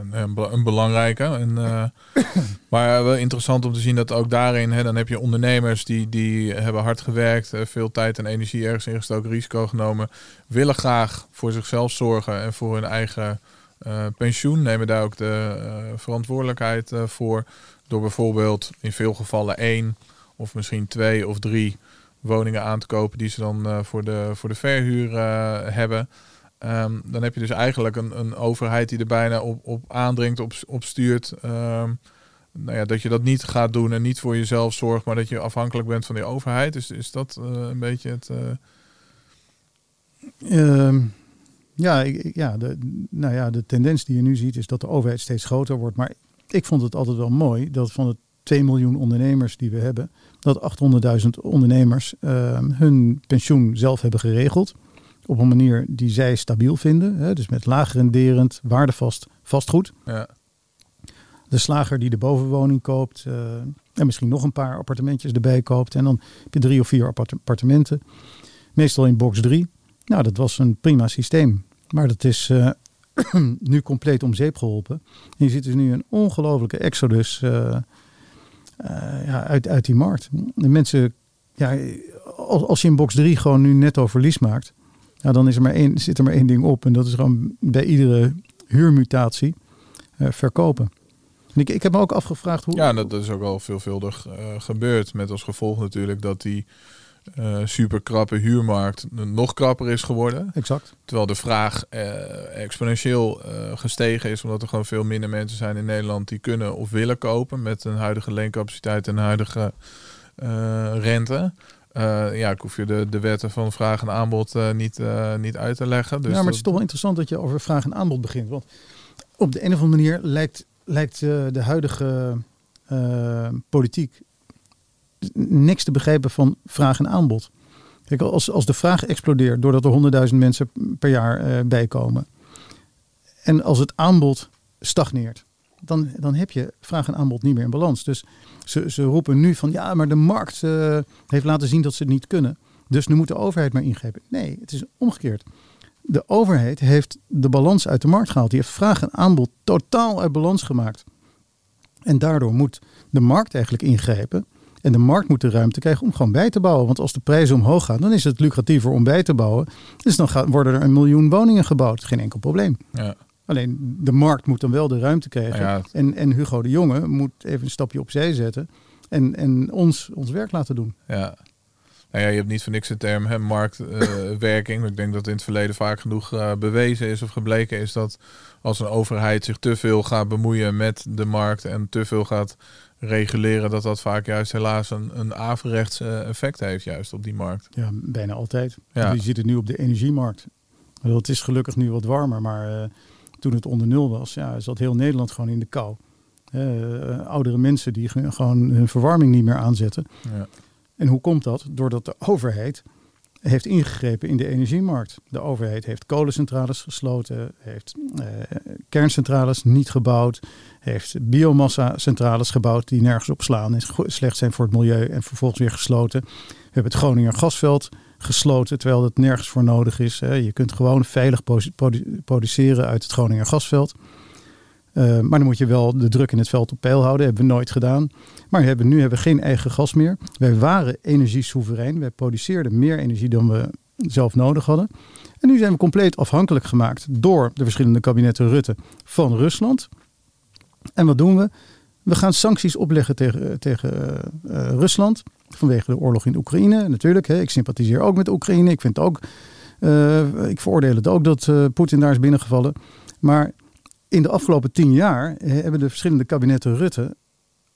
een, een, be- een belangrijke. En, eh, maar wel interessant om te zien dat ook daarin, hè, dan heb je ondernemers die, die hebben hard gewerkt, eh, veel tijd en energie ergens ingestoken, risico genomen, willen graag voor zichzelf zorgen en voor hun eigen eh, pensioen, nemen daar ook de eh, verantwoordelijkheid eh, voor, door bijvoorbeeld in veel gevallen één of misschien twee of drie woningen aan te kopen die ze dan eh, voor, de, voor de verhuur eh, hebben. Ehm, dan heb je dus eigenlijk een, een overheid die er bijna op, op aandringt, op, op stuurt. Ehm, nou ja, dat je dat niet gaat doen en niet voor jezelf zorgt, maar dat je afhankelijk bent van die overheid. Is, is dat eh, een beetje het. eh, Ehm, ja, ja, de, nou ja, de tendens die je nu ziet is dat de overheid steeds groter wordt. Maar ik vond het altijd wel mooi dat van het 2 miljoen ondernemers die we hebben, dat 800.000 ondernemers hun pensioen zelf hebben geregeld. Op een manier die zij stabiel vinden. Hè, dus met laag renderend, waardevast vastgoed. Ja. De slager die de bovenwoning koopt. eh, en misschien nog een paar appartementjes erbij koopt. En dan heb je drie of vier appart- appartementen. Meestal in box 3. Nou, dat was een prima systeem. Maar dat is eh, nu compleet om zeep geholpen. En je ziet dus nu een ongelofelijke exodus eh, ja, uit, uit die markt. De mensen, ja, als, als je in box 3 gewoon nu netto verlies maakt, ja, dan is er maar één, zit er maar één ding op. En dat is gewoon bij iedere huurmutatie eh, verkopen. En ik, ik heb me ook afgevraagd hoe. Ja, dat, is ook al veelvuldig eh, gebeurd. Met als gevolg natuurlijk dat die eh super krappe huurmarkt nog krapper is geworden. Exact. Terwijl de vraag exponentieel gestegen is, omdat er gewoon veel minder mensen zijn in Nederland die kunnen of willen kopen met een huidige leencapaciteit en huidige rente. Eh, ja, ik hoef je de, de wetten van vraag en aanbod eh, niet, eh, niet uit te leggen. Dus ja, maar het is toch wel interessant dat je over vraag en aanbod begint. Want op de een of andere manier lijkt, lijkt de huidige politiek niks te begrijpen van vraag en aanbod. Kijk, als, als de vraag explodeert doordat er honderdduizend mensen per jaar bijkomen. En als het aanbod stagneert, dan, dan heb je vraag en aanbod niet meer in balans. Dus ze, ze roepen nu van ja, maar de markt eh, heeft laten zien dat ze het niet kunnen. Dus nu moet de overheid maar ingrijpen. Nee, het is omgekeerd. De overheid heeft de balans uit de markt gehaald. Die heeft vraag en aanbod totaal uit balans gemaakt. En daardoor moet de markt eigenlijk ingrijpen. En de markt moet de ruimte krijgen om gewoon bij te bouwen. Want als de prijzen omhoog gaan, dan is het lucratiever om bij te bouwen. Dus dan worden er een miljoen woningen gebouwd. Geen enkel probleem. ja. Alleen de markt moet dan wel de ruimte krijgen. Ja. En, en Hugo de Jonge moet even een stapje opzij zetten. En, en ons ons werk laten doen. Ja. Nou ja, je hebt niet voor niks de term hè, marktwerking. ik denk dat in het verleden vaak genoeg eh, bewezen is of gebleken is dat als een overheid zich te veel gaat bemoeien met de markt en te veel gaat reguleren, dat dat vaak juist helaas een, een averechts eh, effect heeft juist op die markt. Ja, bijna altijd. Ja. Je ziet het nu op de energiemarkt. Het is gelukkig nu wat warmer, maar eh, toen het onder nul was, ja, zat heel Nederland gewoon in de kou. Eh, oudere mensen die ge- gewoon hun verwarming niet meer aanzetten. Ja. En hoe komt dat? Doordat de overheid heeft ingegrepen in de energiemarkt. De overheid heeft kolencentrales gesloten, heeft eh, kerncentrales niet gebouwd, heeft biomassa-centrales gebouwd die nergens op slaan en slecht zijn voor het milieu en vervolgens weer gesloten. We hebben het Groninger gasveld gesloten, terwijl het nergens voor nodig is. Je kunt gewoon veilig produceren uit het Groninger gasveld. Eh, maar dan moet je wel de druk in het veld op peil houden. hebben we nooit gedaan. Maar we hebben, nu hebben we geen eigen gas meer. Wij waren energiesoeverein. Wij produceerden meer energie dan we zelf nodig hadden. En nu zijn we compleet afhankelijk gemaakt door de verschillende kabinetten Rutte van Rusland. En wat doen we? We gaan sancties opleggen tegen, tegen eh, eh, Rusland vanwege de oorlog in Oekraïne. Natuurlijk, hè, ik sympathiseer ook met Oekraïne. Ik, vind ook, eh, ik veroordeel het ook dat eh, Poetin daar is binnengevallen. Maar in de afgelopen tien jaar hebben de verschillende kabinetten Rutte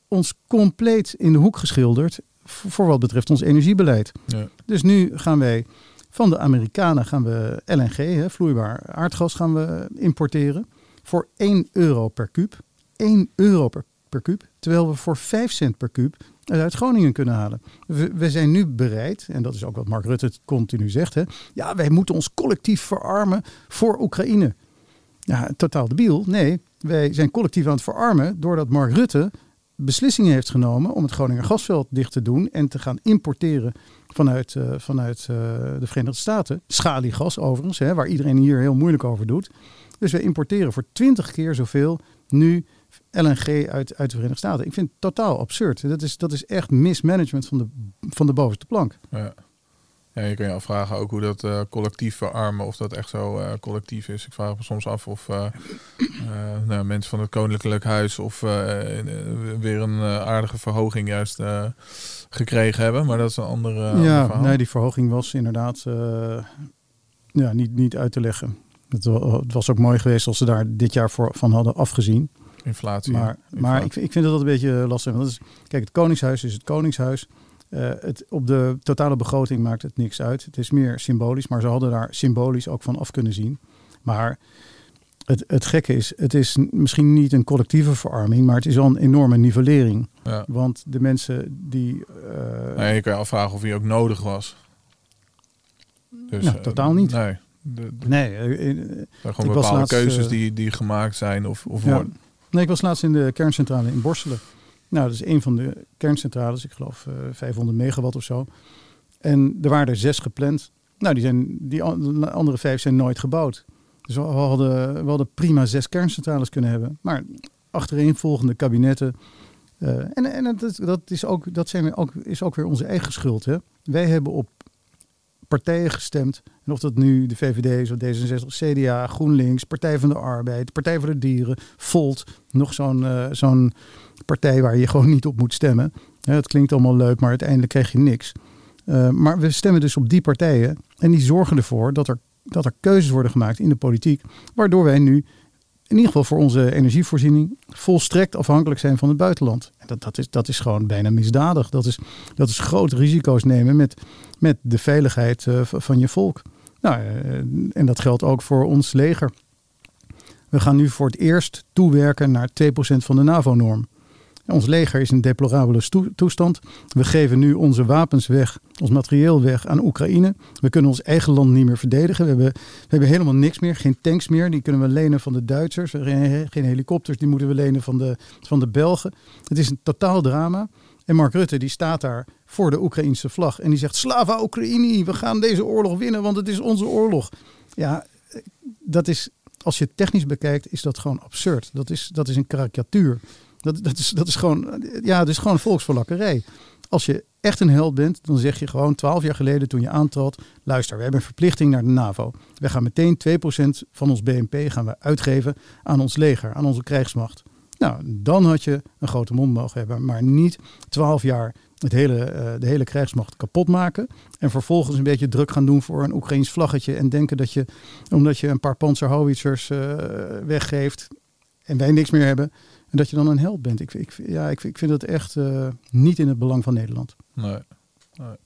ons compleet in de hoek geschilderd voor wat betreft ons energiebeleid. Ja. Dus nu gaan wij van de Amerikanen gaan we LNG, hè, vloeibaar aardgas, gaan we importeren voor 1 euro per kuub. 1 euro per, per kuub, terwijl we voor 5 cent per kuub uit Groningen kunnen halen. We, zijn nu bereid, en dat is ook wat Mark Rutte continu zegt, hè, ja, wij moeten ons collectief verarmen voor Oekraïne. Ja, totaal debiel. Nee, wij zijn collectief aan het verarmen doordat Mark Rutte beslissingen heeft genomen om het Groninger gasveld dicht te doen en te gaan importeren vanuit, eh, vanuit eh, de Verenigde Staten. Schaliegas overigens, hè, waar iedereen hier heel moeilijk over doet. Dus wij importeren voor 20 keer zoveel nu LNG uit, uit de Verenigde Staten. Ik vind het totaal absurd. Dat is, dat is echt mismanagement van de, van de bovenste plank. Ja. Ja, je kan je afvragen ook hoe dat eh, collectief verarmen, of dat echt zo eh, collectief is. Ik vraag me soms af of eh, nou, mensen van het Koninklijk Huis of weer een aardige verhoging juist gekregen hebben. Maar dat is een andere, ander ja, verhaal. nee, die verhoging was inderdaad ja, niet, niet uit te leggen. Het, het was ook mooi geweest als ze daar dit jaar voor, van hadden afgezien. Inflatie. Maar, Inflatie. maar ik, ik vind dat een beetje lastig. Want dat is, kijk, het Koningshuis is het Koningshuis. Eh, het, op de totale begroting maakt het niks uit. Het is meer symbolisch, maar ze hadden daar symbolisch ook van af kunnen zien. Maar het, het gekke is, het is misschien niet een collectieve verarming, maar het is wel een enorme nivellering. Ja. Want de mensen die. eh, Nee, je kan je afvragen of hij ook nodig was. Dus, Nou, eh, totaal niet. Nee. De, de- nee, eh, eh, Ik was bepaalde laatst, keuzes eh, die, die gemaakt zijn of, of Ja. worden. Nee, ik was laatst in de kerncentrale in Borselen. Nou, dat is een van de kerncentrales, ik geloof eh 500 megawatt of zo. En er waren er zes gepland. Nou, die, zijn, die an- de andere vijf zijn nooit gebouwd. Dus we hadden, we hadden prima zes kerncentrales kunnen hebben. Maar achtereenvolgende kabinetten. eh, en en dat, dat, is ook, dat zijn ook, is ook weer onze eigen schuld. Hè? Wij hebben op partijen gestemd. En of dat nu de VVD is, of D66, CDA, GroenLinks, Partij van de Arbeid, Partij voor de Dieren, Volt. Nog zo'n eh, zo'n partij waar je gewoon niet op moet stemmen. Hè, het klinkt allemaal leuk, maar uiteindelijk krijg je niks. Eh, maar we stemmen dus op die partijen. En die zorgen ervoor dat er, dat er keuzes worden gemaakt in de politiek. Waardoor wij nu in ieder geval voor onze energievoorziening volstrekt afhankelijk zijn van het buitenland. En dat, dat, is, dat is gewoon bijna misdadig. Dat is, dat is grote risico's nemen met, met de veiligheid eh, van je volk. Nou, eh, en dat geldt ook voor ons leger. We gaan nu voor het eerst toewerken naar 2% van de NAVO-norm. Ons leger is in deplorabele toestand. We geven nu onze wapens weg, ons materieel weg aan Oekraïne. We kunnen ons eigen land niet meer verdedigen. We hebben, we hebben helemaal niks meer, geen tanks meer. Die kunnen we lenen van de Duitsers. Geen, geen helikopters, die moeten we lenen van de, van de Belgen. Het is een totaal drama. En Mark Rutte die staat daar voor de Oekraïnse vlag. En die zegt, Slava Oekraïni, we gaan deze oorlog winnen, want het is onze oorlog. Ja, dat is, als je het technisch bekijkt, is dat gewoon absurd. Dat is, dat is een karikatuur. Dat, dat, is, dat is gewoon, ja, het is gewoon volksverlakkerij. Als je echt een held bent, dan zeg je gewoon twaalf jaar geleden toen je aantrad, luister, we hebben een verplichting naar de NAVO. We gaan meteen 2% van ons BNP gaan we uitgeven aan ons leger, aan onze krijgsmacht. Nou, dan had je een grote mond mogen hebben, maar niet twaalf jaar het hele, eh, de hele krijgsmacht kapot maken. En vervolgens een beetje druk gaan doen voor een Oekraïns vlaggetje. En denken dat je, omdat je een paar panzerhouwitsers eh weggeeft en wij niks meer hebben, en dat je dan een held bent. Ik, ik, ja, ik, ik vind dat echt eh, niet in het belang van Nederland. Nee. nee.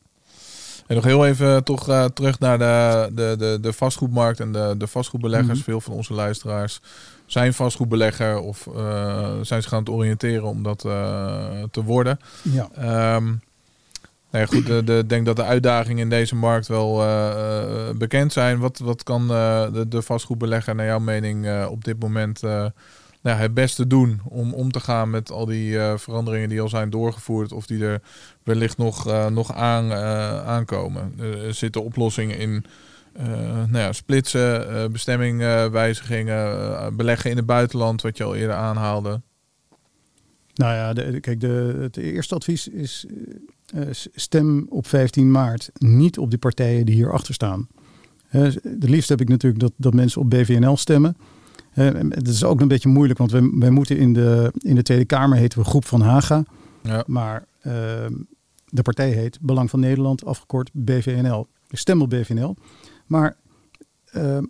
En nog heel even toch terug naar de, de, de, de vastgoedmarkt en de, de vastgoedbeleggers. Mhm. Veel van onze luisteraars zijn vastgoedbelegger of eh, zijn zich aan het oriënteren om dat eh, te worden. Ja. Ehm nee, goed, de, de, ik denk dat de uitdagingen in deze markt wel eh, bekend zijn. Wat, wat kan de, de vastgoedbelegger naar jouw mening op dit moment nou, ja, het beste doen om om te gaan met al die veranderingen die al zijn doorgevoerd of die er wellicht nog, eh, nog aan, eh, aankomen? Er zitten oplossingen in nou ja, splitsen, eh, bestemmingwijzigingen, eh, beleggen in het buitenland, wat je al eerder aanhaalde. Nou ja, de, de- kijk, de, het eerste advies is eh, eh, stem op 15 maart niet op die partijen die hierachter staan. Eh, Het liefst heb ik natuurlijk dat, dat mensen op BVNL stemmen. Eh, en Het is ook een beetje moeilijk, want wij, wij moeten in de, in de Tweede Kamer heten we Groep van Haga. Ja. Maar ehm, de partij heet Belang van Nederland, afgekort BVNL. Dus stem op BVNL. Maar ehm,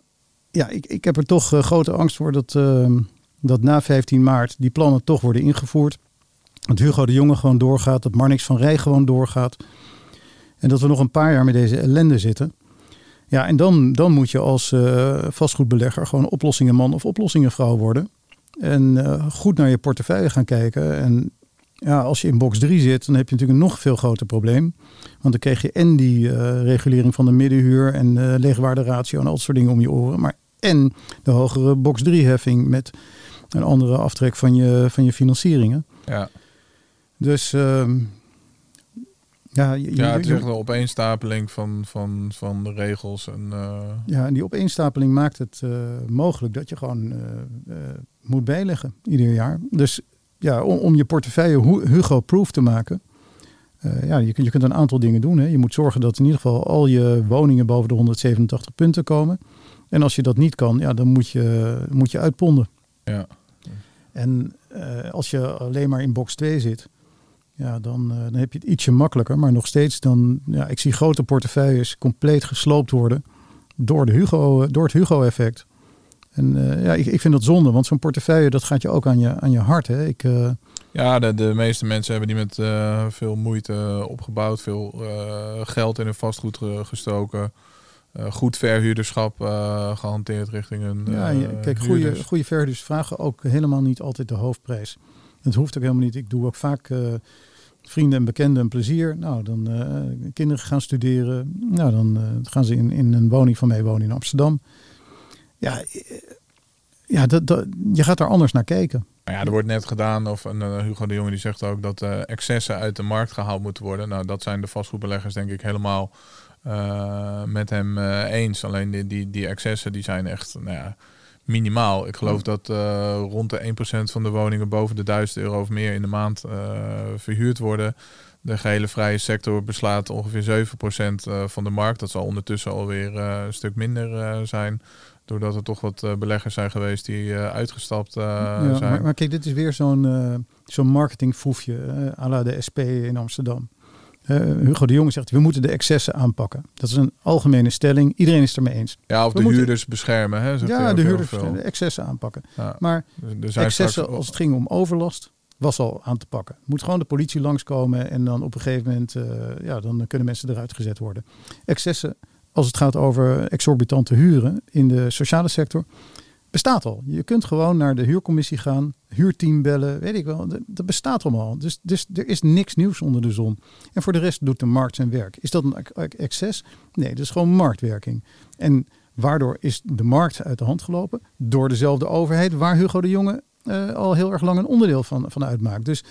ja, ik, ik heb er toch eh, grote angst voor dat, ehm, dat na 15 maart die plannen toch worden ingevoerd. Dat Hugo de Jonge gewoon doorgaat, dat Marnix van Rij gewoon doorgaat. En dat we nog een paar jaar met deze ellende zitten. Ja, en dan, dan moet je als eh, vastgoedbelegger gewoon oplossingenman of oplossingenvrouw worden. En eh, goed naar je portefeuille gaan kijken. En ja, als je in box 3 zit, dan heb je natuurlijk een nog veel groter probleem. Want dan krijg je en die eh, regulering van de middenhuur en uh, leegwaarderatio en al dat soort dingen om je oren. Maar en de hogere box 3 heffing met een andere aftrek van je, van je financieringen. Ja. Dus ehm, ja, je, Ja, het is echt een opeenstapeling van, van, van de regels. En, eh, Ja, en die opeenstapeling maakt het eh, mogelijk dat je gewoon moet bijleggen ieder jaar. Dus ja, om, om je portefeuille Hu- Hugo-proof te maken, eh, ja, je, kunt- je kunt een aantal dingen doen. Hè. Je moet zorgen dat in ieder geval al je woningen boven de 187 punten komen. En als je dat niet kan, ja, dan moet je, moet je uitponden. ja. En eh, als je alleen maar in box 2 zit, ja, dan, eh, dan heb je het ietsje makkelijker. Maar nog steeds, dan, ja, ik zie grote portefeuilles compleet gesloopt worden door, de Hugo, door het Hugo-effect. En eh, ja, ik, ik vind dat zonde, want zo'n portefeuille, dat gaat je ook aan je, aan je hart. Hè? Ik, eh, Ja, de, de meeste mensen hebben die met eh, veel moeite opgebouwd, veel geld in hun vastgoed ge- gestoken. goed verhuurderschap eh, gehanteerd richting een. Ja, kijk, goede, goede verhuurders vragen ook helemaal niet altijd de hoofdprijs. Het hoeft ook helemaal niet. Ik doe ook vaak vrienden en bekenden een plezier. Nou, dan kinderen gaan studeren. Nou, dan gaan ze in, in een woning van mij wonen in Amsterdam. Ja, ja dat, dat, je gaat daar anders naar kijken. Nou ja, er wordt net gedaan, of eh, Hugo de Jonge die zegt ook dat eh, excessen uit de markt gehaald moeten worden. Nou, dat zijn de vastgoedbeleggers denk ik helemaal eh, met hem eens. Alleen die, die, die excessen die zijn echt nou ja, minimaal. Ik geloof dat rond de 1% van de woningen boven de 1000 euro of meer in de maand verhuurd worden. De gehele vrije sector beslaat ongeveer 7% eh, van de markt. Dat zal ondertussen alweer een stuk minder zijn. Doordat er toch wat eh, beleggers zijn geweest die eh, uitgestapt eh, Ja, zijn. maar, maar kijk, dit is weer zo'n zo'n marketingfoefje à la de SP in Amsterdam. Hugo de Jonge zegt, we moeten de excessen aanpakken. Dat is een algemene stelling. Iedereen is het ermee eens. Ja, of We de moeten- huurders beschermen. Hè, zegt Ja, de huurders, de excessen aanpakken. Ja. Maar zijn excessen straks- als het ging om overlast, was al aan te pakken. Moet gewoon de politie langskomen en dan op een gegeven moment, ja, dan kunnen mensen eruit gezet worden. Excessen, als het gaat over exorbitante huren in de sociale sector, bestaat al. Je kunt gewoon naar de huurcommissie gaan, huurteam bellen, weet ik wel. Dat- bestaat allemaal. Dus, dus er is niks nieuws onder de zon. En voor de rest doet de markt zijn werk. Is dat een ex- excess? Nee, dat is gewoon marktwerking. En waardoor is de markt uit de hand gelopen? Door dezelfde overheid waar Hugo de Jonge eh, al heel erg lang een onderdeel van, van uitmaakt. Dus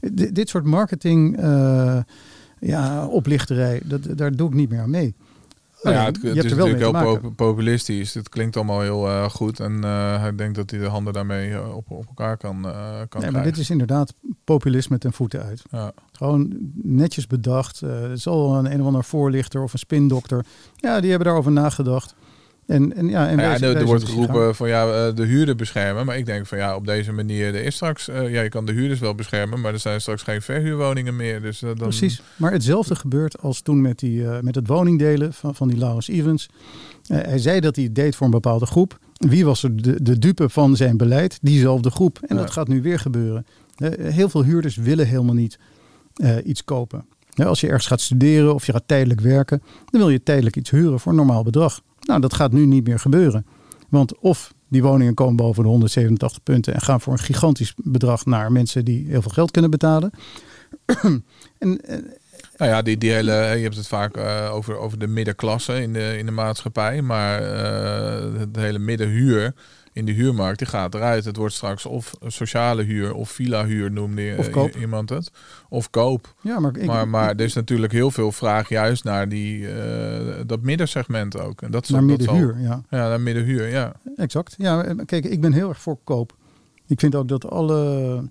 di- dit soort marketing, eh, ja, oplichterij, dat, daar doe ik niet meer aan mee. Nou ja, het, is natuurlijk heel maken. populistisch. Het klinkt allemaal heel eh, goed. En eh, hij denkt dat hij de handen daarmee eh, op, op elkaar kan, eh kan Nee, krijgen. maar dit is inderdaad populisme ten voeten uit. ja. Gewoon netjes bedacht. Het zal een een of ander voorlichter of een spindokter. Ja, die hebben daarover nagedacht. En, en ja, en Nou ja, er, wordt geroepen van ja, eh, de huurder beschermen. Maar ik denk van ja, op deze manier, er is straks, eh, ja, je kan de huurders wel beschermen, maar er zijn straks geen verhuurwoningen meer. Dus eh, dan, Precies. Maar hetzelfde gebeurt als toen met, die, met het woningdelen van, van die Laurens Evans. Hij zei dat hij het deed voor een bepaalde groep. Wie was er de, de dupe van zijn beleid? Diezelfde groep. En Ja. dat gaat nu weer gebeuren. Heel veel huurders willen helemaal niet iets kopen. Als je ergens gaat studeren of je gaat tijdelijk werken, dan wil je tijdelijk iets huren voor een normaal bedrag. Nou, dat gaat nu niet meer gebeuren. Want of die woningen komen boven de 187 punten en gaan voor een gigantisch bedrag naar mensen die heel veel geld kunnen betalen. en, eh, Nou ja, die, die hele, je hebt het vaak eh, over, over de middenklasse in de, in de maatschappij. Maar eh de hele middenhuur in de huurmarkt, die gaat eruit. Het wordt straks of sociale huur of villa-huur noemde je, Of iemand het. Of koop. ja, maar, ik, maar maar er is natuurlijk heel veel vraag juist naar die, eh, dat middensegment ook. En dat naar zal- middenhuur, ja. Ja, naar middenhuur, ja. Exact. Ja, eh, kijk, ik ben heel erg voor koop. Ik vind ook dat alle.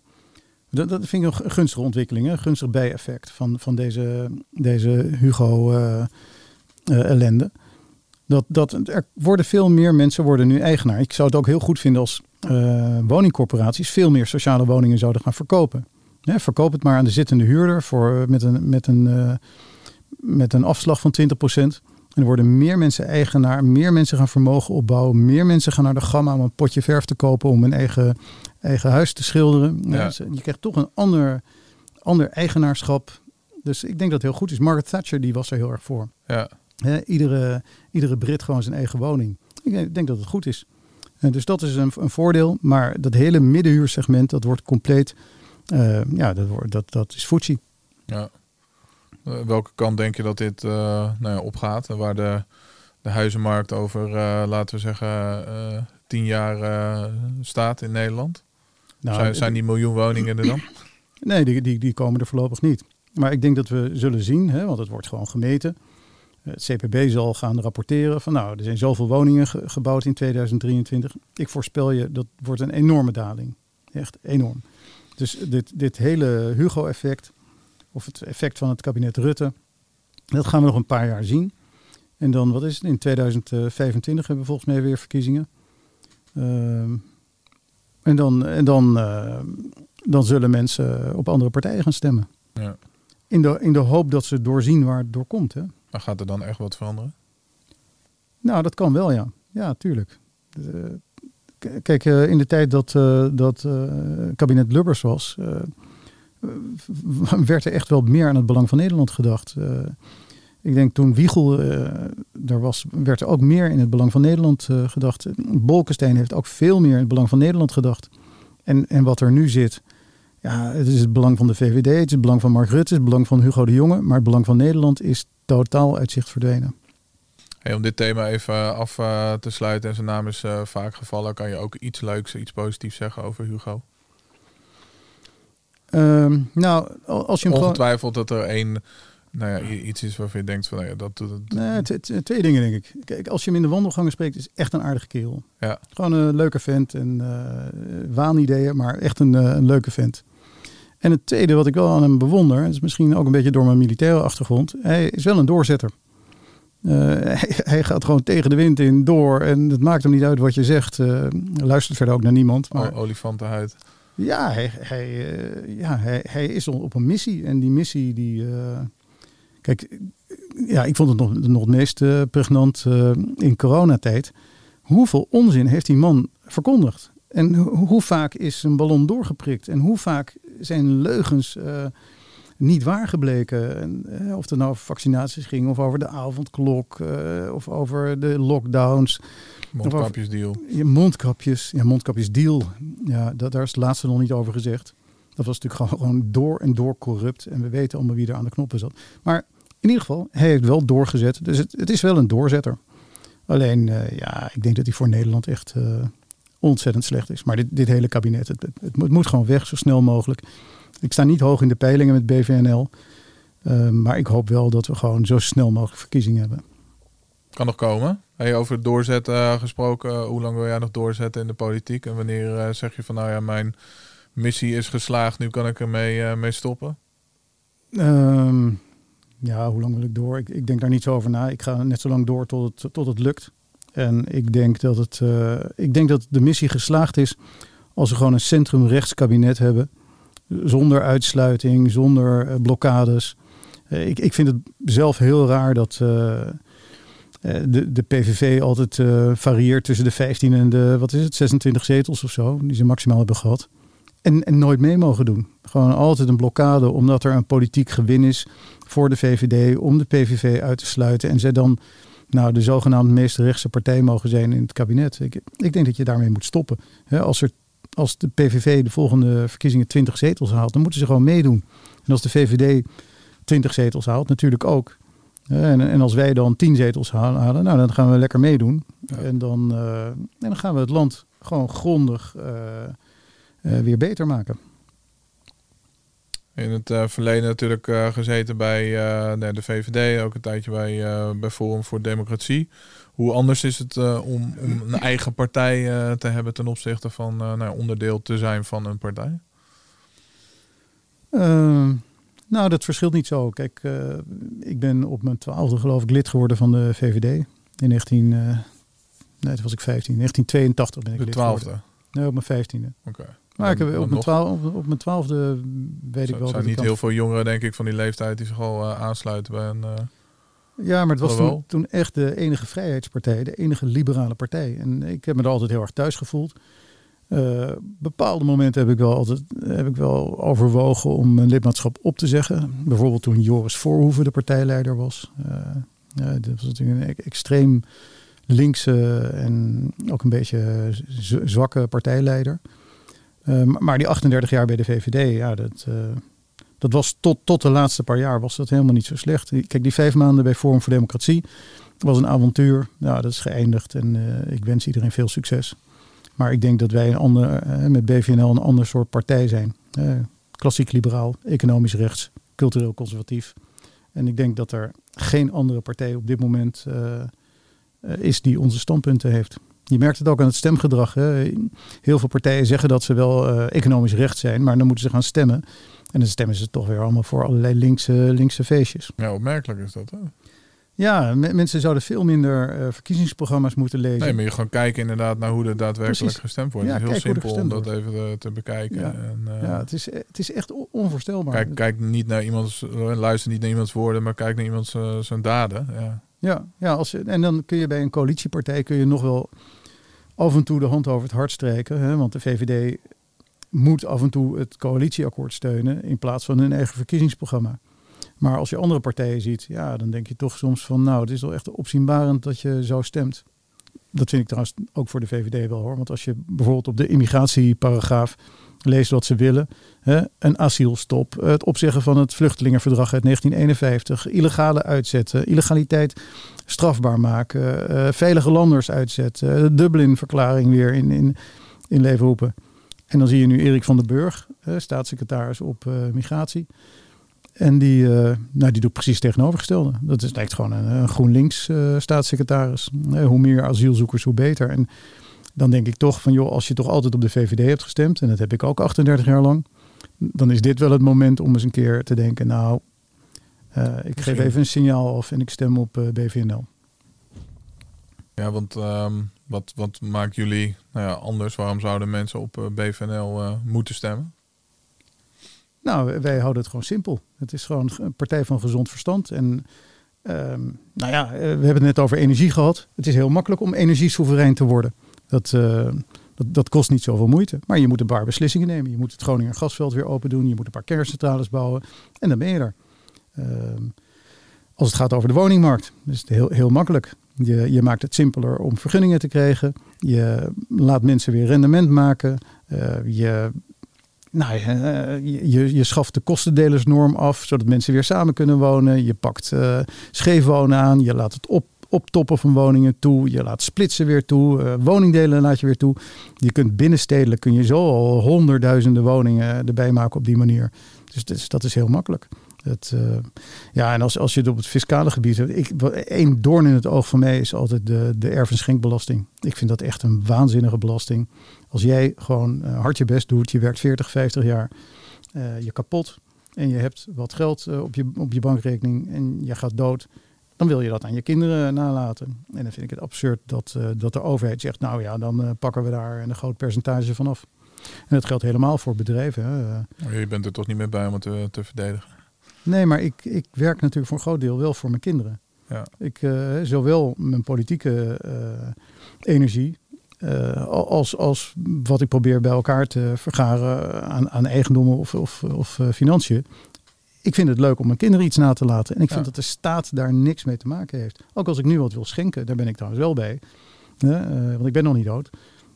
Dat, dat vind ik een gunstige ontwikkeling, een gunstig bijeffect van, van deze, deze Hugo-ellende. Dat, dat er worden veel meer mensen worden nu eigenaar. Ik zou het ook heel goed vinden als eh, woningcorporaties veel meer sociale woningen zouden gaan verkopen. Verkoop het maar aan de zittende huurder voor, met, een, met, een, eh, met een afslag van 20%. En er worden meer mensen eigenaar, meer mensen gaan vermogen opbouwen, meer mensen gaan naar de gamma om een potje verf te kopen om hun eigen, eigen huis te schilderen. Ja. Dus je krijgt toch een ander, ander eigenaarschap. Dus ik denk dat het heel goed is. Margaret Thatcher die was er heel erg voor. ja. Iedere, iedere Brit gewoon zijn eigen woning. Ik denk- dat het goed is. En dus dat is een, een voordeel. Maar dat hele middenhuursegment, dat wordt compleet, eh, ja, dat, wordt, dat, dat is Fuji. Ja. Eh, welke kant denk je dat dit eh, nou ja, opgaat? En waar de, de huizenmarkt over, eh, laten we zeggen, eh, tien jaar eh, staat in Nederland? Nou, zijn, zijn die miljoen woningen er dan? Nee, die, die, die komen er voorlopig niet. Maar ik denk dat we zullen zien, hè, want het wordt gewoon gemeten. Het CPB zal gaan rapporteren van nou, er zijn zoveel woningen ge- gebouwd in 2023. Ik voorspel je, dat wordt een enorme daling. Echt enorm. Dus dit, dit hele Hugo-effect, of het effect van het kabinet Rutte, dat gaan we nog een paar jaar zien. En dan, wat is het, in 2025 hebben we volgens mij weer verkiezingen. Ehm, en dan, en dan, eh, dan zullen mensen op andere partijen gaan stemmen. Ja. In de, in de hoop dat ze doorzien waar het door komt. Hè? Maar gaat er dan echt wat veranderen? Nou, dat kan wel, ja. Ja, tuurlijk. Eh, kijk, eh, in de tijd dat, eh, dat kabinet Lubbers was, werd er echt wel meer aan het belang van Nederland gedacht. Ik denk toen Wiegel er was, werd er ook meer in het belang van Nederland gedacht. Bolkestein heeft ook veel meer in het belang van Nederland gedacht. En, en wat er nu zit, ja, het is het belang van de VVD, het is het belang van Mark Rutte, het is het belang van Hugo de Jonge. Maar het belang van Nederland is totaal uit zicht verdwenen. Hey, om dit thema even af eh, te sluiten, en zijn naam is eh, vaak gevallen, kan je ook iets leuks, iets positiefs zeggen over Hugo? Ehm, nou, al- als je hem gewoon... Ongetwijfeld dat er één, nou ja, iets is waarvan je denkt van, nou ja, dat, dat, Nee, twee dingen denk ik. Kijk, als je hem in de wandelgangen spreekt, is echt een aardige kerel. Ja. Gewoon een leuke vent en eh waanideeën, maar echt een, eh, een leuke vent. En het tweede wat ik wel aan hem bewonder, is misschien ook een beetje door mijn militaire achtergrond, hij is wel een doorzetter. Eh, hij, hij gaat gewoon tegen de wind in door en het maakt hem niet uit wat je zegt. Eh, luistert verder ook naar niemand. Maar o- olifantenhuid. ja, hij, hij, eh, ja hij, hij is op een missie. En die missie, die. kijk, ja, ik vond het nog, nog het meest pregnant in coronatijd. Hoeveel onzin heeft die man verkondigd? En ho- hoe vaak is een ballon doorgeprikt? En hoe vaak zijn leugens eh, niet waar gebleken? En, eh, of het nou over vaccinaties ging, of over de avondklok, eh, of over de lockdowns. Mondkapjesdeal. Je mondkapjes, ja, mondkapjesdeal. Ja, dat, daar is het laatste nog niet over gezegd. Dat was natuurlijk gewoon, door en door corrupt. En we weten allemaal wie er aan de knoppen zat. Maar in ieder geval, hij heeft wel doorgezet. Dus het, het is wel een doorzetter. Alleen, ja, ik denk dat hij voor Nederland echt ontzettend slecht is. Maar dit, dit hele kabinet, het, het, het moet- gewoon weg zo snel mogelijk. Ik sta niet hoog in de peilingen met BVNL. Eh, maar ik hoop wel dat we gewoon zo snel mogelijk verkiezingen hebben. Kan nog komen. Hey, over het doorzetten eh, gesproken, hoe lang wil jij nog doorzetten in de politiek? En wanneer eh, zeg je van, nou ja, mijn missie is geslaagd, nu kan ik ermee eh, mee stoppen? Ehm, ja, hoe lang wil ik door? Ik, ik denk daar niet zo over na. Ik ga net zo lang door tot het, tot het lukt. En ik denk dat, het, eh, ik denk dat de missie geslaagd is als we gewoon een centrumrechtskabinet hebben. Zonder uitsluiting, zonder eh, blokkades. Eh, ik, ik vind het zelf heel raar dat de, de PVV altijd varieert tussen de 15 en de, wat is het, 26 zetels of zo. Die ze maximaal hebben gehad. En, en nooit mee mogen doen. Gewoon altijd een blokkade, omdat er een politiek gewin is voor de VVD om de PVV uit te sluiten. En zij dan nou, de zogenaamd meest rechtse partij mogen zijn in het kabinet. Ik, ik denk dat je daarmee moet stoppen. Als, er, als de PVV de volgende verkiezingen 20 zetels haalt, dan moeten ze gewoon meedoen. En als de VVD 20 zetels haalt, natuurlijk ook. En, en als wij dan 10 zetels halen, nou, dan gaan we lekker meedoen. Ja. En, dan, eh, en dan gaan we het land gewoon grondig eh, eh, weer beter maken. In het eh, verleden natuurlijk eh, gezeten bij eh, de VVD, ook een tijdje bij, bij Forum voor Democratie. Hoe anders is het om, om een eigen partij te hebben ten opzichte van nou, onderdeel te zijn van een partij? Ehm, nou, dat verschilt niet zo. Kijk, ik ben op mijn twaalfde geloof ik lid geworden van de VVD. In 19... eh nee, toen was ik 15. 1982 ben ik De lid geworden. twaalfde. Nee, op mijn vijftiende. Oké. Maar ik heb, op, mijn twaalf, op, op mijn twaalfde weet ik Er wel zijn dat ik niet heel veel jongeren, denk ik, van die leeftijd die zich al eh, aansluiten bij een. eh, Ja, maar het was toen, toen echt de enige vrijheidspartij, de enige liberale partij. En ik heb me er altijd heel erg thuis gevoeld. Eh, bepaalde momenten heb ik wel altijd heb ik wel overwogen om mijn lidmaatschap op te zeggen. Bijvoorbeeld toen Joris Voorhoeven de partijleider was. Ja, dat was natuurlijk een extreem linkse en ook een beetje zwakke partijleider. Eh, maar- die 38 jaar bij de VVD, ja, dat, eh, dat was tot, tot de laatste paar jaar was dat helemaal niet zo slecht. Kijk, die vijf maanden bij Forum voor Democratie was een avontuur. Nou, dat is geëindigd en eh, ik wens iedereen veel succes. Maar ik denk dat wij een ander, met BVNL een ander soort partij zijn. Klassiek liberaal, economisch rechts, cultureel conservatief. En ik denk dat er geen andere partij op dit moment is die onze standpunten heeft. Je merkt het ook aan het stemgedrag. Hè. Heel veel partijen zeggen dat ze wel eh, economisch recht zijn, maar dan moeten ze gaan stemmen. En dan stemmen ze toch weer allemaal voor allerlei linkse, linkse feestjes. ja, opmerkelijk is dat. Hè? Ja, me- mensen zouden veel minder eh, verkiezingsprogramma's moeten lezen. Nee, maar je gewoon kijken inderdaad naar hoe er daadwerkelijk Precies. gestemd wordt. Ja, het is heel simpel om dat even te, te bekijken. Ja. En, eh, ja, het is, het is echt on- onvoorstelbaar. kijk, kijk niet naar iemands, luister niet naar iemands woorden, maar kijk naar iemands eh, zijn daden. Ja. Ja, ja als en dan kun je bij een coalitiepartij kun je nog wel af en toe de hand over het hart strijken. Hè, want de VVD moet af en toe het coalitieakkoord steunen in plaats van hun eigen verkiezingsprogramma. Maar als je andere partijen ziet, ja, dan denk je toch soms van, nou, het is wel echt opzienbarend dat je zo stemt. Dat vind ik trouwens ook voor de VVD wel hoor. Want als je bijvoorbeeld op de immigratieparagraaf leest wat ze willen. Hè, een asielstop, het opzeggen van het vluchtelingenverdrag uit 1951, illegale uitzetten, illegaliteit strafbaar maken, uh, veilige landers uitzetten, de Dublin-verklaring weer in, in, in leven roepen. En dan zie je nu Erik van den Burg, uh, staatssecretaris op migratie. En die, nou, die doet precies het tegenovergestelde. Dat is, lijkt gewoon een, een GroenLinks staatssecretaris. Hoe meer asielzoekers, hoe beter. En dan denk ik toch van, joh, als je toch altijd op de VVD hebt gestemd, en dat heb ik ook 38 jaar lang, dan is dit wel het moment om eens een keer te denken, nou, ik geef even een signaal af en ik stem op BVNL. Ja, want um, wat, wat maakt jullie nou ja, anders? Waarom zouden mensen op BVNL moeten stemmen? Nou, wij houden het gewoon simpel. Het is gewoon een partij van gezond verstand. En um, nou ja, we hebben het net over energie gehad. Het is heel makkelijk om energiesoeverein te worden. Dat, uh, dat, dat, kost niet zoveel moeite. Maar je moet een paar beslissingen nemen. Je moet het Groninger gasveld weer open doen. Je moet een paar kerncentrales bouwen. En dan ben je er. Um, als het gaat over de woningmarkt, is het heel, heel makkelijk. Je, je maakt het simpeler om vergunningen te krijgen. Je laat mensen weer rendement maken. Uh, je nou, je, je schaft de kostendelersnorm af, zodat mensen weer samen kunnen wonen. Je pakt uh, scheefwonen aan, je laat het op, optoppen van woningen toe. Je laat splitsen weer toe, uh, woningdelen laat je weer toe. Je kunt binnenstedelijk kun je zo honderdduizenden woningen erbij maken op die manier. Dus, dus dat is heel makkelijk. Uh, ja, en als, als je het op het fiscale gebied hebt. Ik, één doorn in het oog van mij is altijd de, de erf- en schenkbelasting. Ik vind dat echt een waanzinnige belasting. Als jij gewoon uh, hard je best doet, je werkt 40, 50 jaar, uh, je kapot en je hebt wat geld op, je, op je bankrekening en je gaat dood, dan wil je dat aan je kinderen nalaten. En dan vind ik het absurd dat, dat de overheid zegt, nou ja, dan pakken we daar een groot percentage van af. En dat geldt helemaal voor bedrijven. Hè. Je bent er toch niet meer bij om het te, te verdedigen? Nee, maar ik, ik werk natuurlijk voor een groot deel wel voor mijn kinderen. Ja. Ik, uh, zowel mijn politieke uh, energie uh, als, als wat ik probeer bij elkaar te vergaren aan, aan eigendommen of, of, of financiën. Ik vind het leuk om mijn kinderen iets na te laten. En ik vind dat de staat daar niks mee te maken heeft. Ook als ik nu wat wil schenken, daar ben ik trouwens wel bij. want ik ben nog niet dood.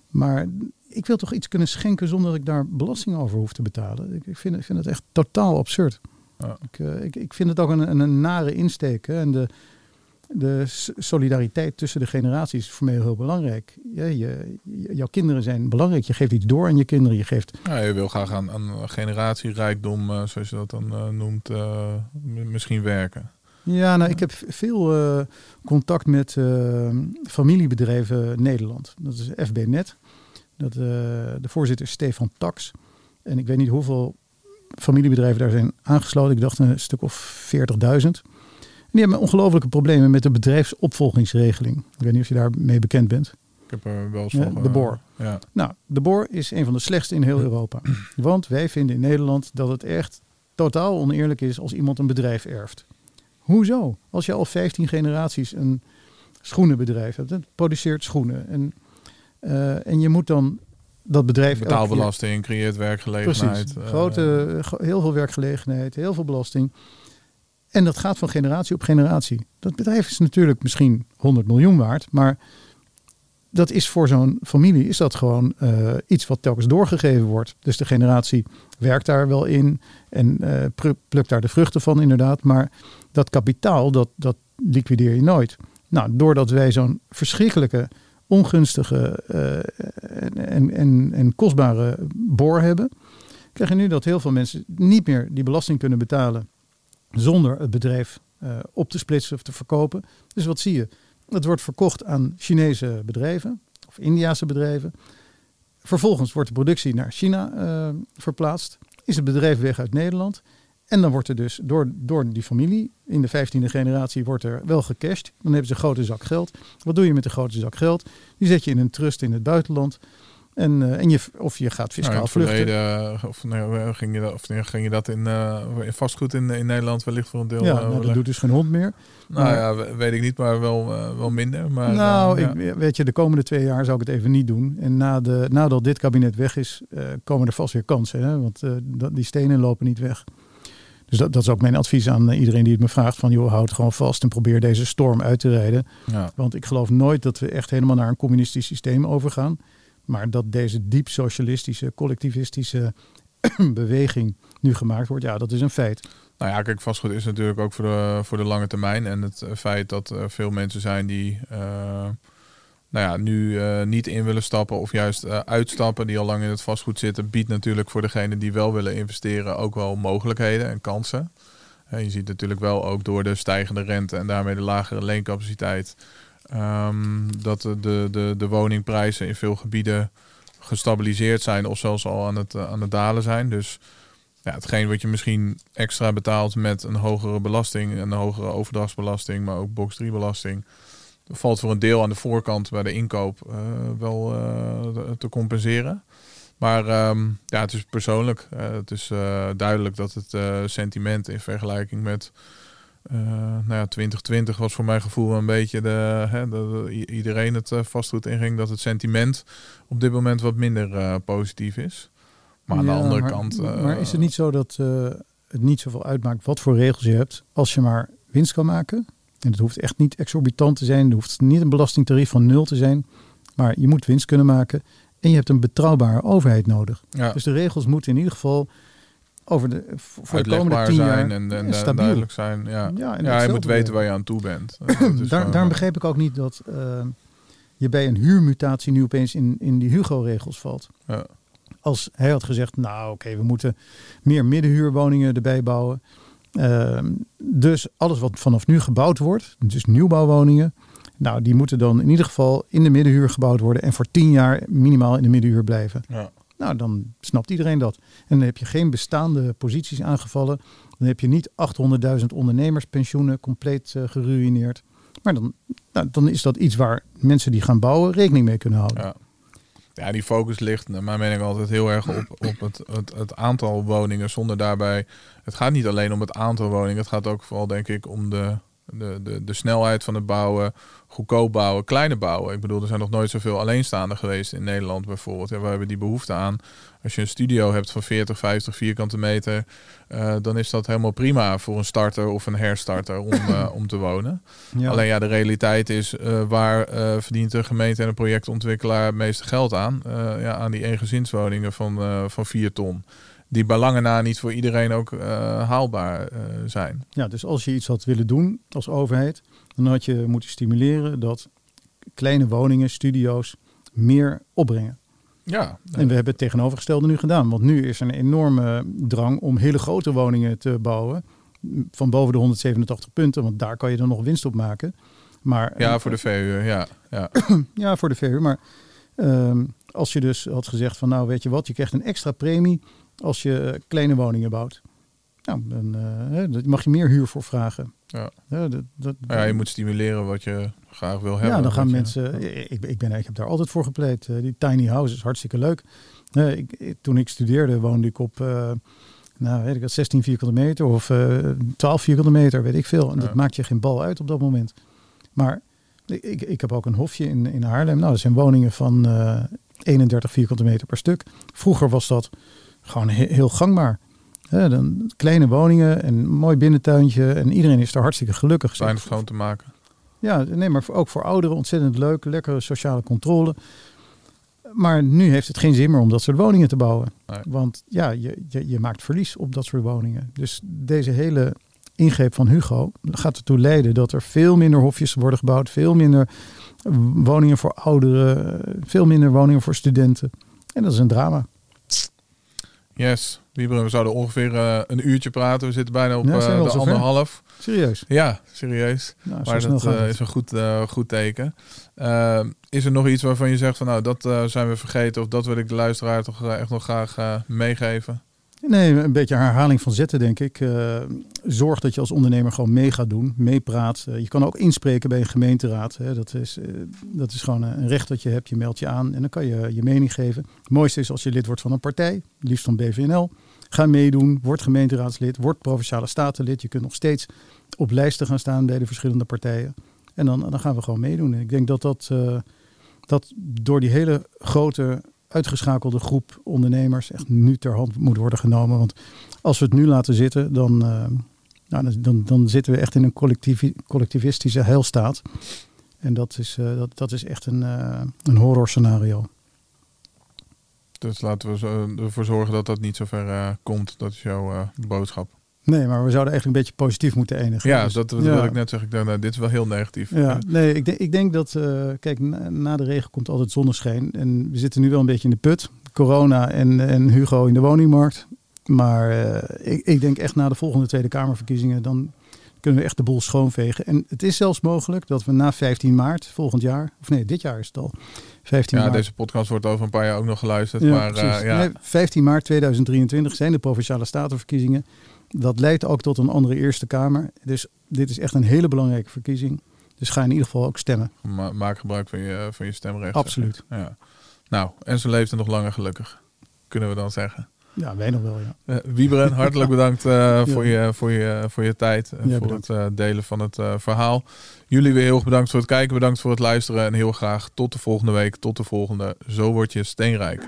Maar ik wil toch iets kunnen schenken zonder dat ik daar belasting over hoef te betalen. Ik, ik, vind, ik vind het echt totaal absurd. Ja. Ik, uh, ik, ik, vind het ook een, een, een nare insteek. Hè? En de, de solidariteit tussen de generaties is voor mij heel belangrijk. Ja, je, jouw kinderen zijn belangrijk. Je geeft iets door aan je kinderen. Je, geeft... ja, je wil graag aan, aan generatierijkdom, uh, zoals je dat dan uh, noemt, misschien werken. Ja, nou, ik heb veel contact met familiebedrijven Nederland. Dat is FB-net. Dat, de voorzitter is Stefan Tax. En ik weet niet hoeveel familiebedrijven daar zijn aangesloten. Ik dacht een stuk of 40.000. En die hebben ongelofelijke problemen met de bedrijfsopvolgingsregeling. Ik weet niet of je daarmee bekend bent. Ik heb er wel eens ja, van De BOR. Ja. Nou, de BOR is een van de slechtste in heel Europa. Want wij vinden in Nederland dat het echt totaal oneerlijk is als iemand een bedrijf erft. Hoezo? Als je al 15 generaties een schoenenbedrijf hebt, het produceert schoenen. En, uh, en je moet dan dat bedrijf. Betaalbelasting creëert werkgelegenheid. Precies. Grote, uh, heel veel werkgelegenheid, heel veel belasting. En dat gaat van generatie op generatie. Dat bedrijf is natuurlijk misschien 100 miljoen waard, maar dat is voor zo'n familie is dat gewoon uh, iets wat telkens doorgegeven wordt. Dus de generatie werkt daar wel in en uh, plukt daar de vruchten van inderdaad. Maar dat kapitaal, dat, dat liquideer je nooit. Nou, doordat wij zo'n verschrikkelijke ongunstige uh, en, en, en kostbare boor hebben, krijg je nu dat heel veel mensen niet meer die belasting kunnen betalen zonder het bedrijf uh, op te splitsen of te verkopen. Dus wat zie je? Het wordt verkocht aan Chinese bedrijven of Indiase bedrijven. Vervolgens wordt de productie naar China uh, verplaatst. Is het bedrijf weg uit Nederland. En dan wordt er dus door, door die familie, in de vijftiende generatie, wordt er wel gecashed. Dan hebben ze een grote zak geld. Wat doe je met een grote zak geld? Die zet je in een trust in het buitenland. En, uh, en je, of je gaat fiscaal nou, vluchten. Verleden, of, nee, ging, je dat, of nee, ging je dat in, uh, vastgoed in, in Nederland wellicht voor een deel? Ja, uh, nou, dat doet dus geen hond meer. Nou maar, ja, weet ik niet, maar wel, wel minder. Maar, nou, ja. weet je, de komende twee jaar zou ik het even niet doen. En na de, nadat dit kabinet weg is, komen er vast weer kansen. Hè? Want die stenen lopen niet weg. Dus dat, dat is ook mijn advies aan iedereen die het me vraagt. Van joh, houd gewoon vast en probeer deze storm uit te rijden. Ja. Want ik geloof nooit dat we echt helemaal naar een communistisch systeem overgaan. Maar dat deze diep socialistische, collectivistische beweging nu gemaakt wordt, ja, dat is een feit. Nou ja, kijk, vastgoed is natuurlijk ook voor de, voor de lange termijn. En het eh, feit dat er veel mensen zijn die eh, nou ja, nu eh, niet in willen stappen of juist eh, uitstappen, die al lang in het vastgoed zitten, biedt natuurlijk voor degenen die wel willen investeren ook wel mogelijkheden en kansen. Eh, je ziet natuurlijk wel ook door de stijgende rente en daarmee de lagere leencapaciteit ehm, dat de, de, de, de woningprijzen in veel gebieden gestabiliseerd zijn of zelfs al aan het, eh, aan het dalen zijn. Dus ja, hetgeen wat je misschien extra betaalt met een hogere belasting, een hogere overdrachtsbelasting, maar ook box 3 belasting, valt voor een deel aan de voorkant bij de inkoop eh, wel eh, te compenseren. Maar ehm, ja, het is persoonlijk. Eh, het is duidelijk dat het sentiment in vergelijking met nou ja, 2020 was voor mijn gevoel een beetje de, hè, i- iedereen het vastgoed inging, dat het sentiment op dit moment wat minder positief is. Maar aan Ja, de andere maar- kant. maar is het niet zo dat het niet zoveel uitmaakt wat voor regels je hebt, als je maar winst kan maken? En het hoeft echt niet exorbitant te zijn, het hoeft niet een belastingtarief van nul te zijn, maar je moet winst kunnen maken en je hebt een betrouwbare overheid nodig. ja, Dus de regels moeten in ieder geval over de, voor de komende tien zijn jaar en, en ja, du- stabiel. duidelijk zijn. Ja, Ja, en ja je moet weten waar je aan toe bent. Eh, Daar, daarom eh, begreep ik ook niet dat eh, je bij een huurmutatie nu opeens in, in die Hugo-regels valt. Ja. Als hij had gezegd, nou oké, we moeten meer middenhuurwoningen erbij bouwen. Ehm, dus alles wat vanaf nu gebouwd wordt, dus nieuwbouwwoningen, nou die moeten dan in ieder geval in de middenhuur gebouwd worden en voor tien jaar minimaal in de middenhuur blijven. Ja. Nou, dan snapt iedereen dat. En dan heb je geen bestaande posities aangevallen. Dan heb je niet 800.000 ondernemerspensioenen compleet eh, geruïneerd. Maar dan, nou, dan is dat iets waar mensen die gaan bouwen rekening mee kunnen houden. Ja. Ja, die focus ligt naar mijn mening altijd heel erg op, op het, het, het aantal woningen. Zonder daarbij. Het gaat niet alleen om het aantal woningen. Het gaat ook vooral, denk ik, om de, de, de, de snelheid van het bouwen. Goedkoop bouwen, kleine bouwen. Ik bedoel, er zijn nog nooit zoveel alleenstaanden geweest in Nederland bijvoorbeeld. Ja, we hebben die behoefte aan. Als je een studio hebt van 40, 50 vierkante meter, eh, dan is dat helemaal prima voor een starter of een herstarter om, eh, om te wonen. Ja. Alleen ja, de realiteit is eh, waar verdient de gemeente en de projectontwikkelaar het meeste geld aan? Ja, aan die eengezinswoningen van, van 4 ton. Die bij lange na niet voor iedereen ook eh, haalbaar eh, zijn. Ja, dus als je iets had willen doen als overheid, dan had je moeten stimuleren dat kleine woningen, studio's, meer opbrengen. Ja, En we hebben het tegenovergestelde nu gedaan. Want nu is er een enorme drang om hele grote woningen te bouwen. Van boven de 187 punten, want daar kan je dan nog winst op maken. Maar, ja voor de verhuur. Ja, ja. Ja, voor de verhuur. Maar ehm, als je dus had gezegd van nou weet je wat, je krijgt een extra premie als je eh, kleine woningen bouwt. Nou, dan eh, mag je meer huur voor vragen. Ja. Ja, dat, dat, ja, je moet stimuleren wat je graag wil hebben. ja, dan gaan je- mensen. Ik, ben- ik, ben, ik heb daar altijd voor gepleit. Eh, die tiny houses, hartstikke leuk. Eh, ik, ik- toen ik studeerde, woonde ik op. eh, nou, weet ik wat, 16 vierkante meter of eh 12 vierkante meter, weet ik veel. En dat maakt je geen bal uit op dat moment. Maar ik, ik heb ook een hofje in, in Haarlem. Nou, dat zijn woningen van eh 31 vierkante meter per stuk. Vroeger was dat gewoon he- heel gangbaar. Dan kleine woningen en een mooi binnentuintje. En iedereen is daar hartstikke gelukkig. Weinig schoon te maken. Ja, nee, maar ook voor ouderen ontzettend leuk. Lekkere sociale controle. Maar nu heeft het geen zin meer om dat soort woningen te bouwen. Nee. Want ja, je, je, je maakt verlies op dat soort woningen. Dus deze hele ingreep van Hugo gaat ertoe leiden dat er veel minder hofjes worden gebouwd. Veel minder woningen voor ouderen. Veel minder woningen voor studenten. En dat is een drama. Yes. Wieberen, we zouden ongeveer eh, een uurtje praten. We zitten bijna op Ja, eh, de anderhalf. Serieus. Ja, serieus. Nou, Maar dat eh, is een goed, goed teken. Is er nog iets waarvan je zegt van nou, dat zijn we vergeten of dat wil ik de luisteraar toch echt nog graag meegeven? Nee, een beetje herhaling van zetten, denk ik. Eh, zorg dat je als ondernemer gewoon mee gaat doen, meepraat. Eh, je kan ook inspreken bij een gemeenteraad. Hè. Dat, is, eh, dat is gewoon een recht dat je hebt. Je meldt je aan en dan kan je je mening geven. Het mooiste is als je lid wordt van een partij, liefst van BVNL. Ga meedoen, word gemeenteraadslid, word provinciale statenlid. Je kunt nog steeds op lijsten gaan staan bij de verschillende partijen. En dan, dan gaan we gewoon meedoen. En ik denk dat dat, dat door die hele grote uitgeschakelde groep ondernemers echt nu ter hand moet worden genomen. Want als we het nu laten zitten, dan, uh, nou, dan, dan, zitten we echt in een collectivistische heilstaat. En dat is, uh, dat, dat is echt een, uh, een horror scenario. Dus laten we ervoor zorgen dat dat niet zo ver komt. Dat is jouw boodschap. Nee, maar we zouden eigenlijk een beetje positief moeten eindigen. Ja, dus, dat, dat wil ik net zeggen. Ik dacht, nou, dit is wel heel negatief. Ja, nee, ik, denk, ik denk dat, uh, kijk, na, na, de regen komt altijd zonneschijn. En we zitten nu wel een beetje in de put. Corona en, en Hugo in de woningmarkt. Maar uh, ik, ik denk echt na de volgende Tweede Kamerverkiezingen, dan kunnen we echt de boel schoonvegen. En het is zelfs mogelijk dat we na 15 maart volgend jaar, of nee, dit jaar is het al. 15 ja, maart. deze podcast wordt over een paar jaar ook nog geluisterd. Ja, maar, uh, ja. nee, 15 maart 2023 zijn de Provinciale Statenverkiezingen. Dat leidt ook tot een andere Eerste Kamer. Dus dit is echt een hele belangrijke verkiezing. Dus ga in ieder geval ook stemmen. Ma maak gebruik van je, van je stemrecht. Absoluut. Ja. Nou, en ze leeft er nog langer gelukkig. Kunnen we dan zeggen. Ja, wij nog wel, ja. Uh, Wieberen, hartelijk bedankt uh, ja. voor, je, voor, je, voor je tijd en Ja, voor bedankt. het uh, delen van het verhaal. Jullie weer heel erg bedankt voor het kijken, bedankt voor het luisteren en heel graag tot de volgende week, tot de volgende Zo word je steenrijk.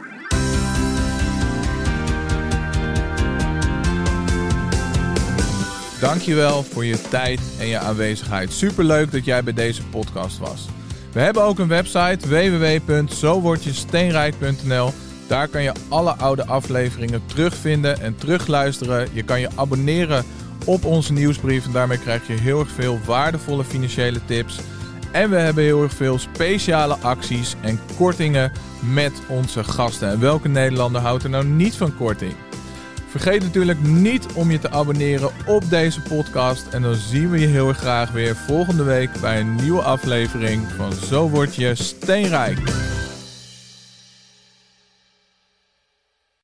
Dankjewel voor je tijd en je aanwezigheid. Superleuk dat jij bij deze podcast was. We hebben ook een website www.zowordjesteenrijk.nl. Daar kan je alle oude afleveringen terugvinden en terugluisteren. Je kan je abonneren op onze nieuwsbrief en daarmee krijg je heel erg veel waardevolle financiële tips. En we hebben heel erg veel speciale acties en kortingen met onze gasten. En welke Nederlander houdt er nou niet van korting? Vergeet natuurlijk niet om je te abonneren op deze podcast. En dan zien we je heel erg graag weer volgende week bij een nieuwe aflevering van Zo word je steenrijk.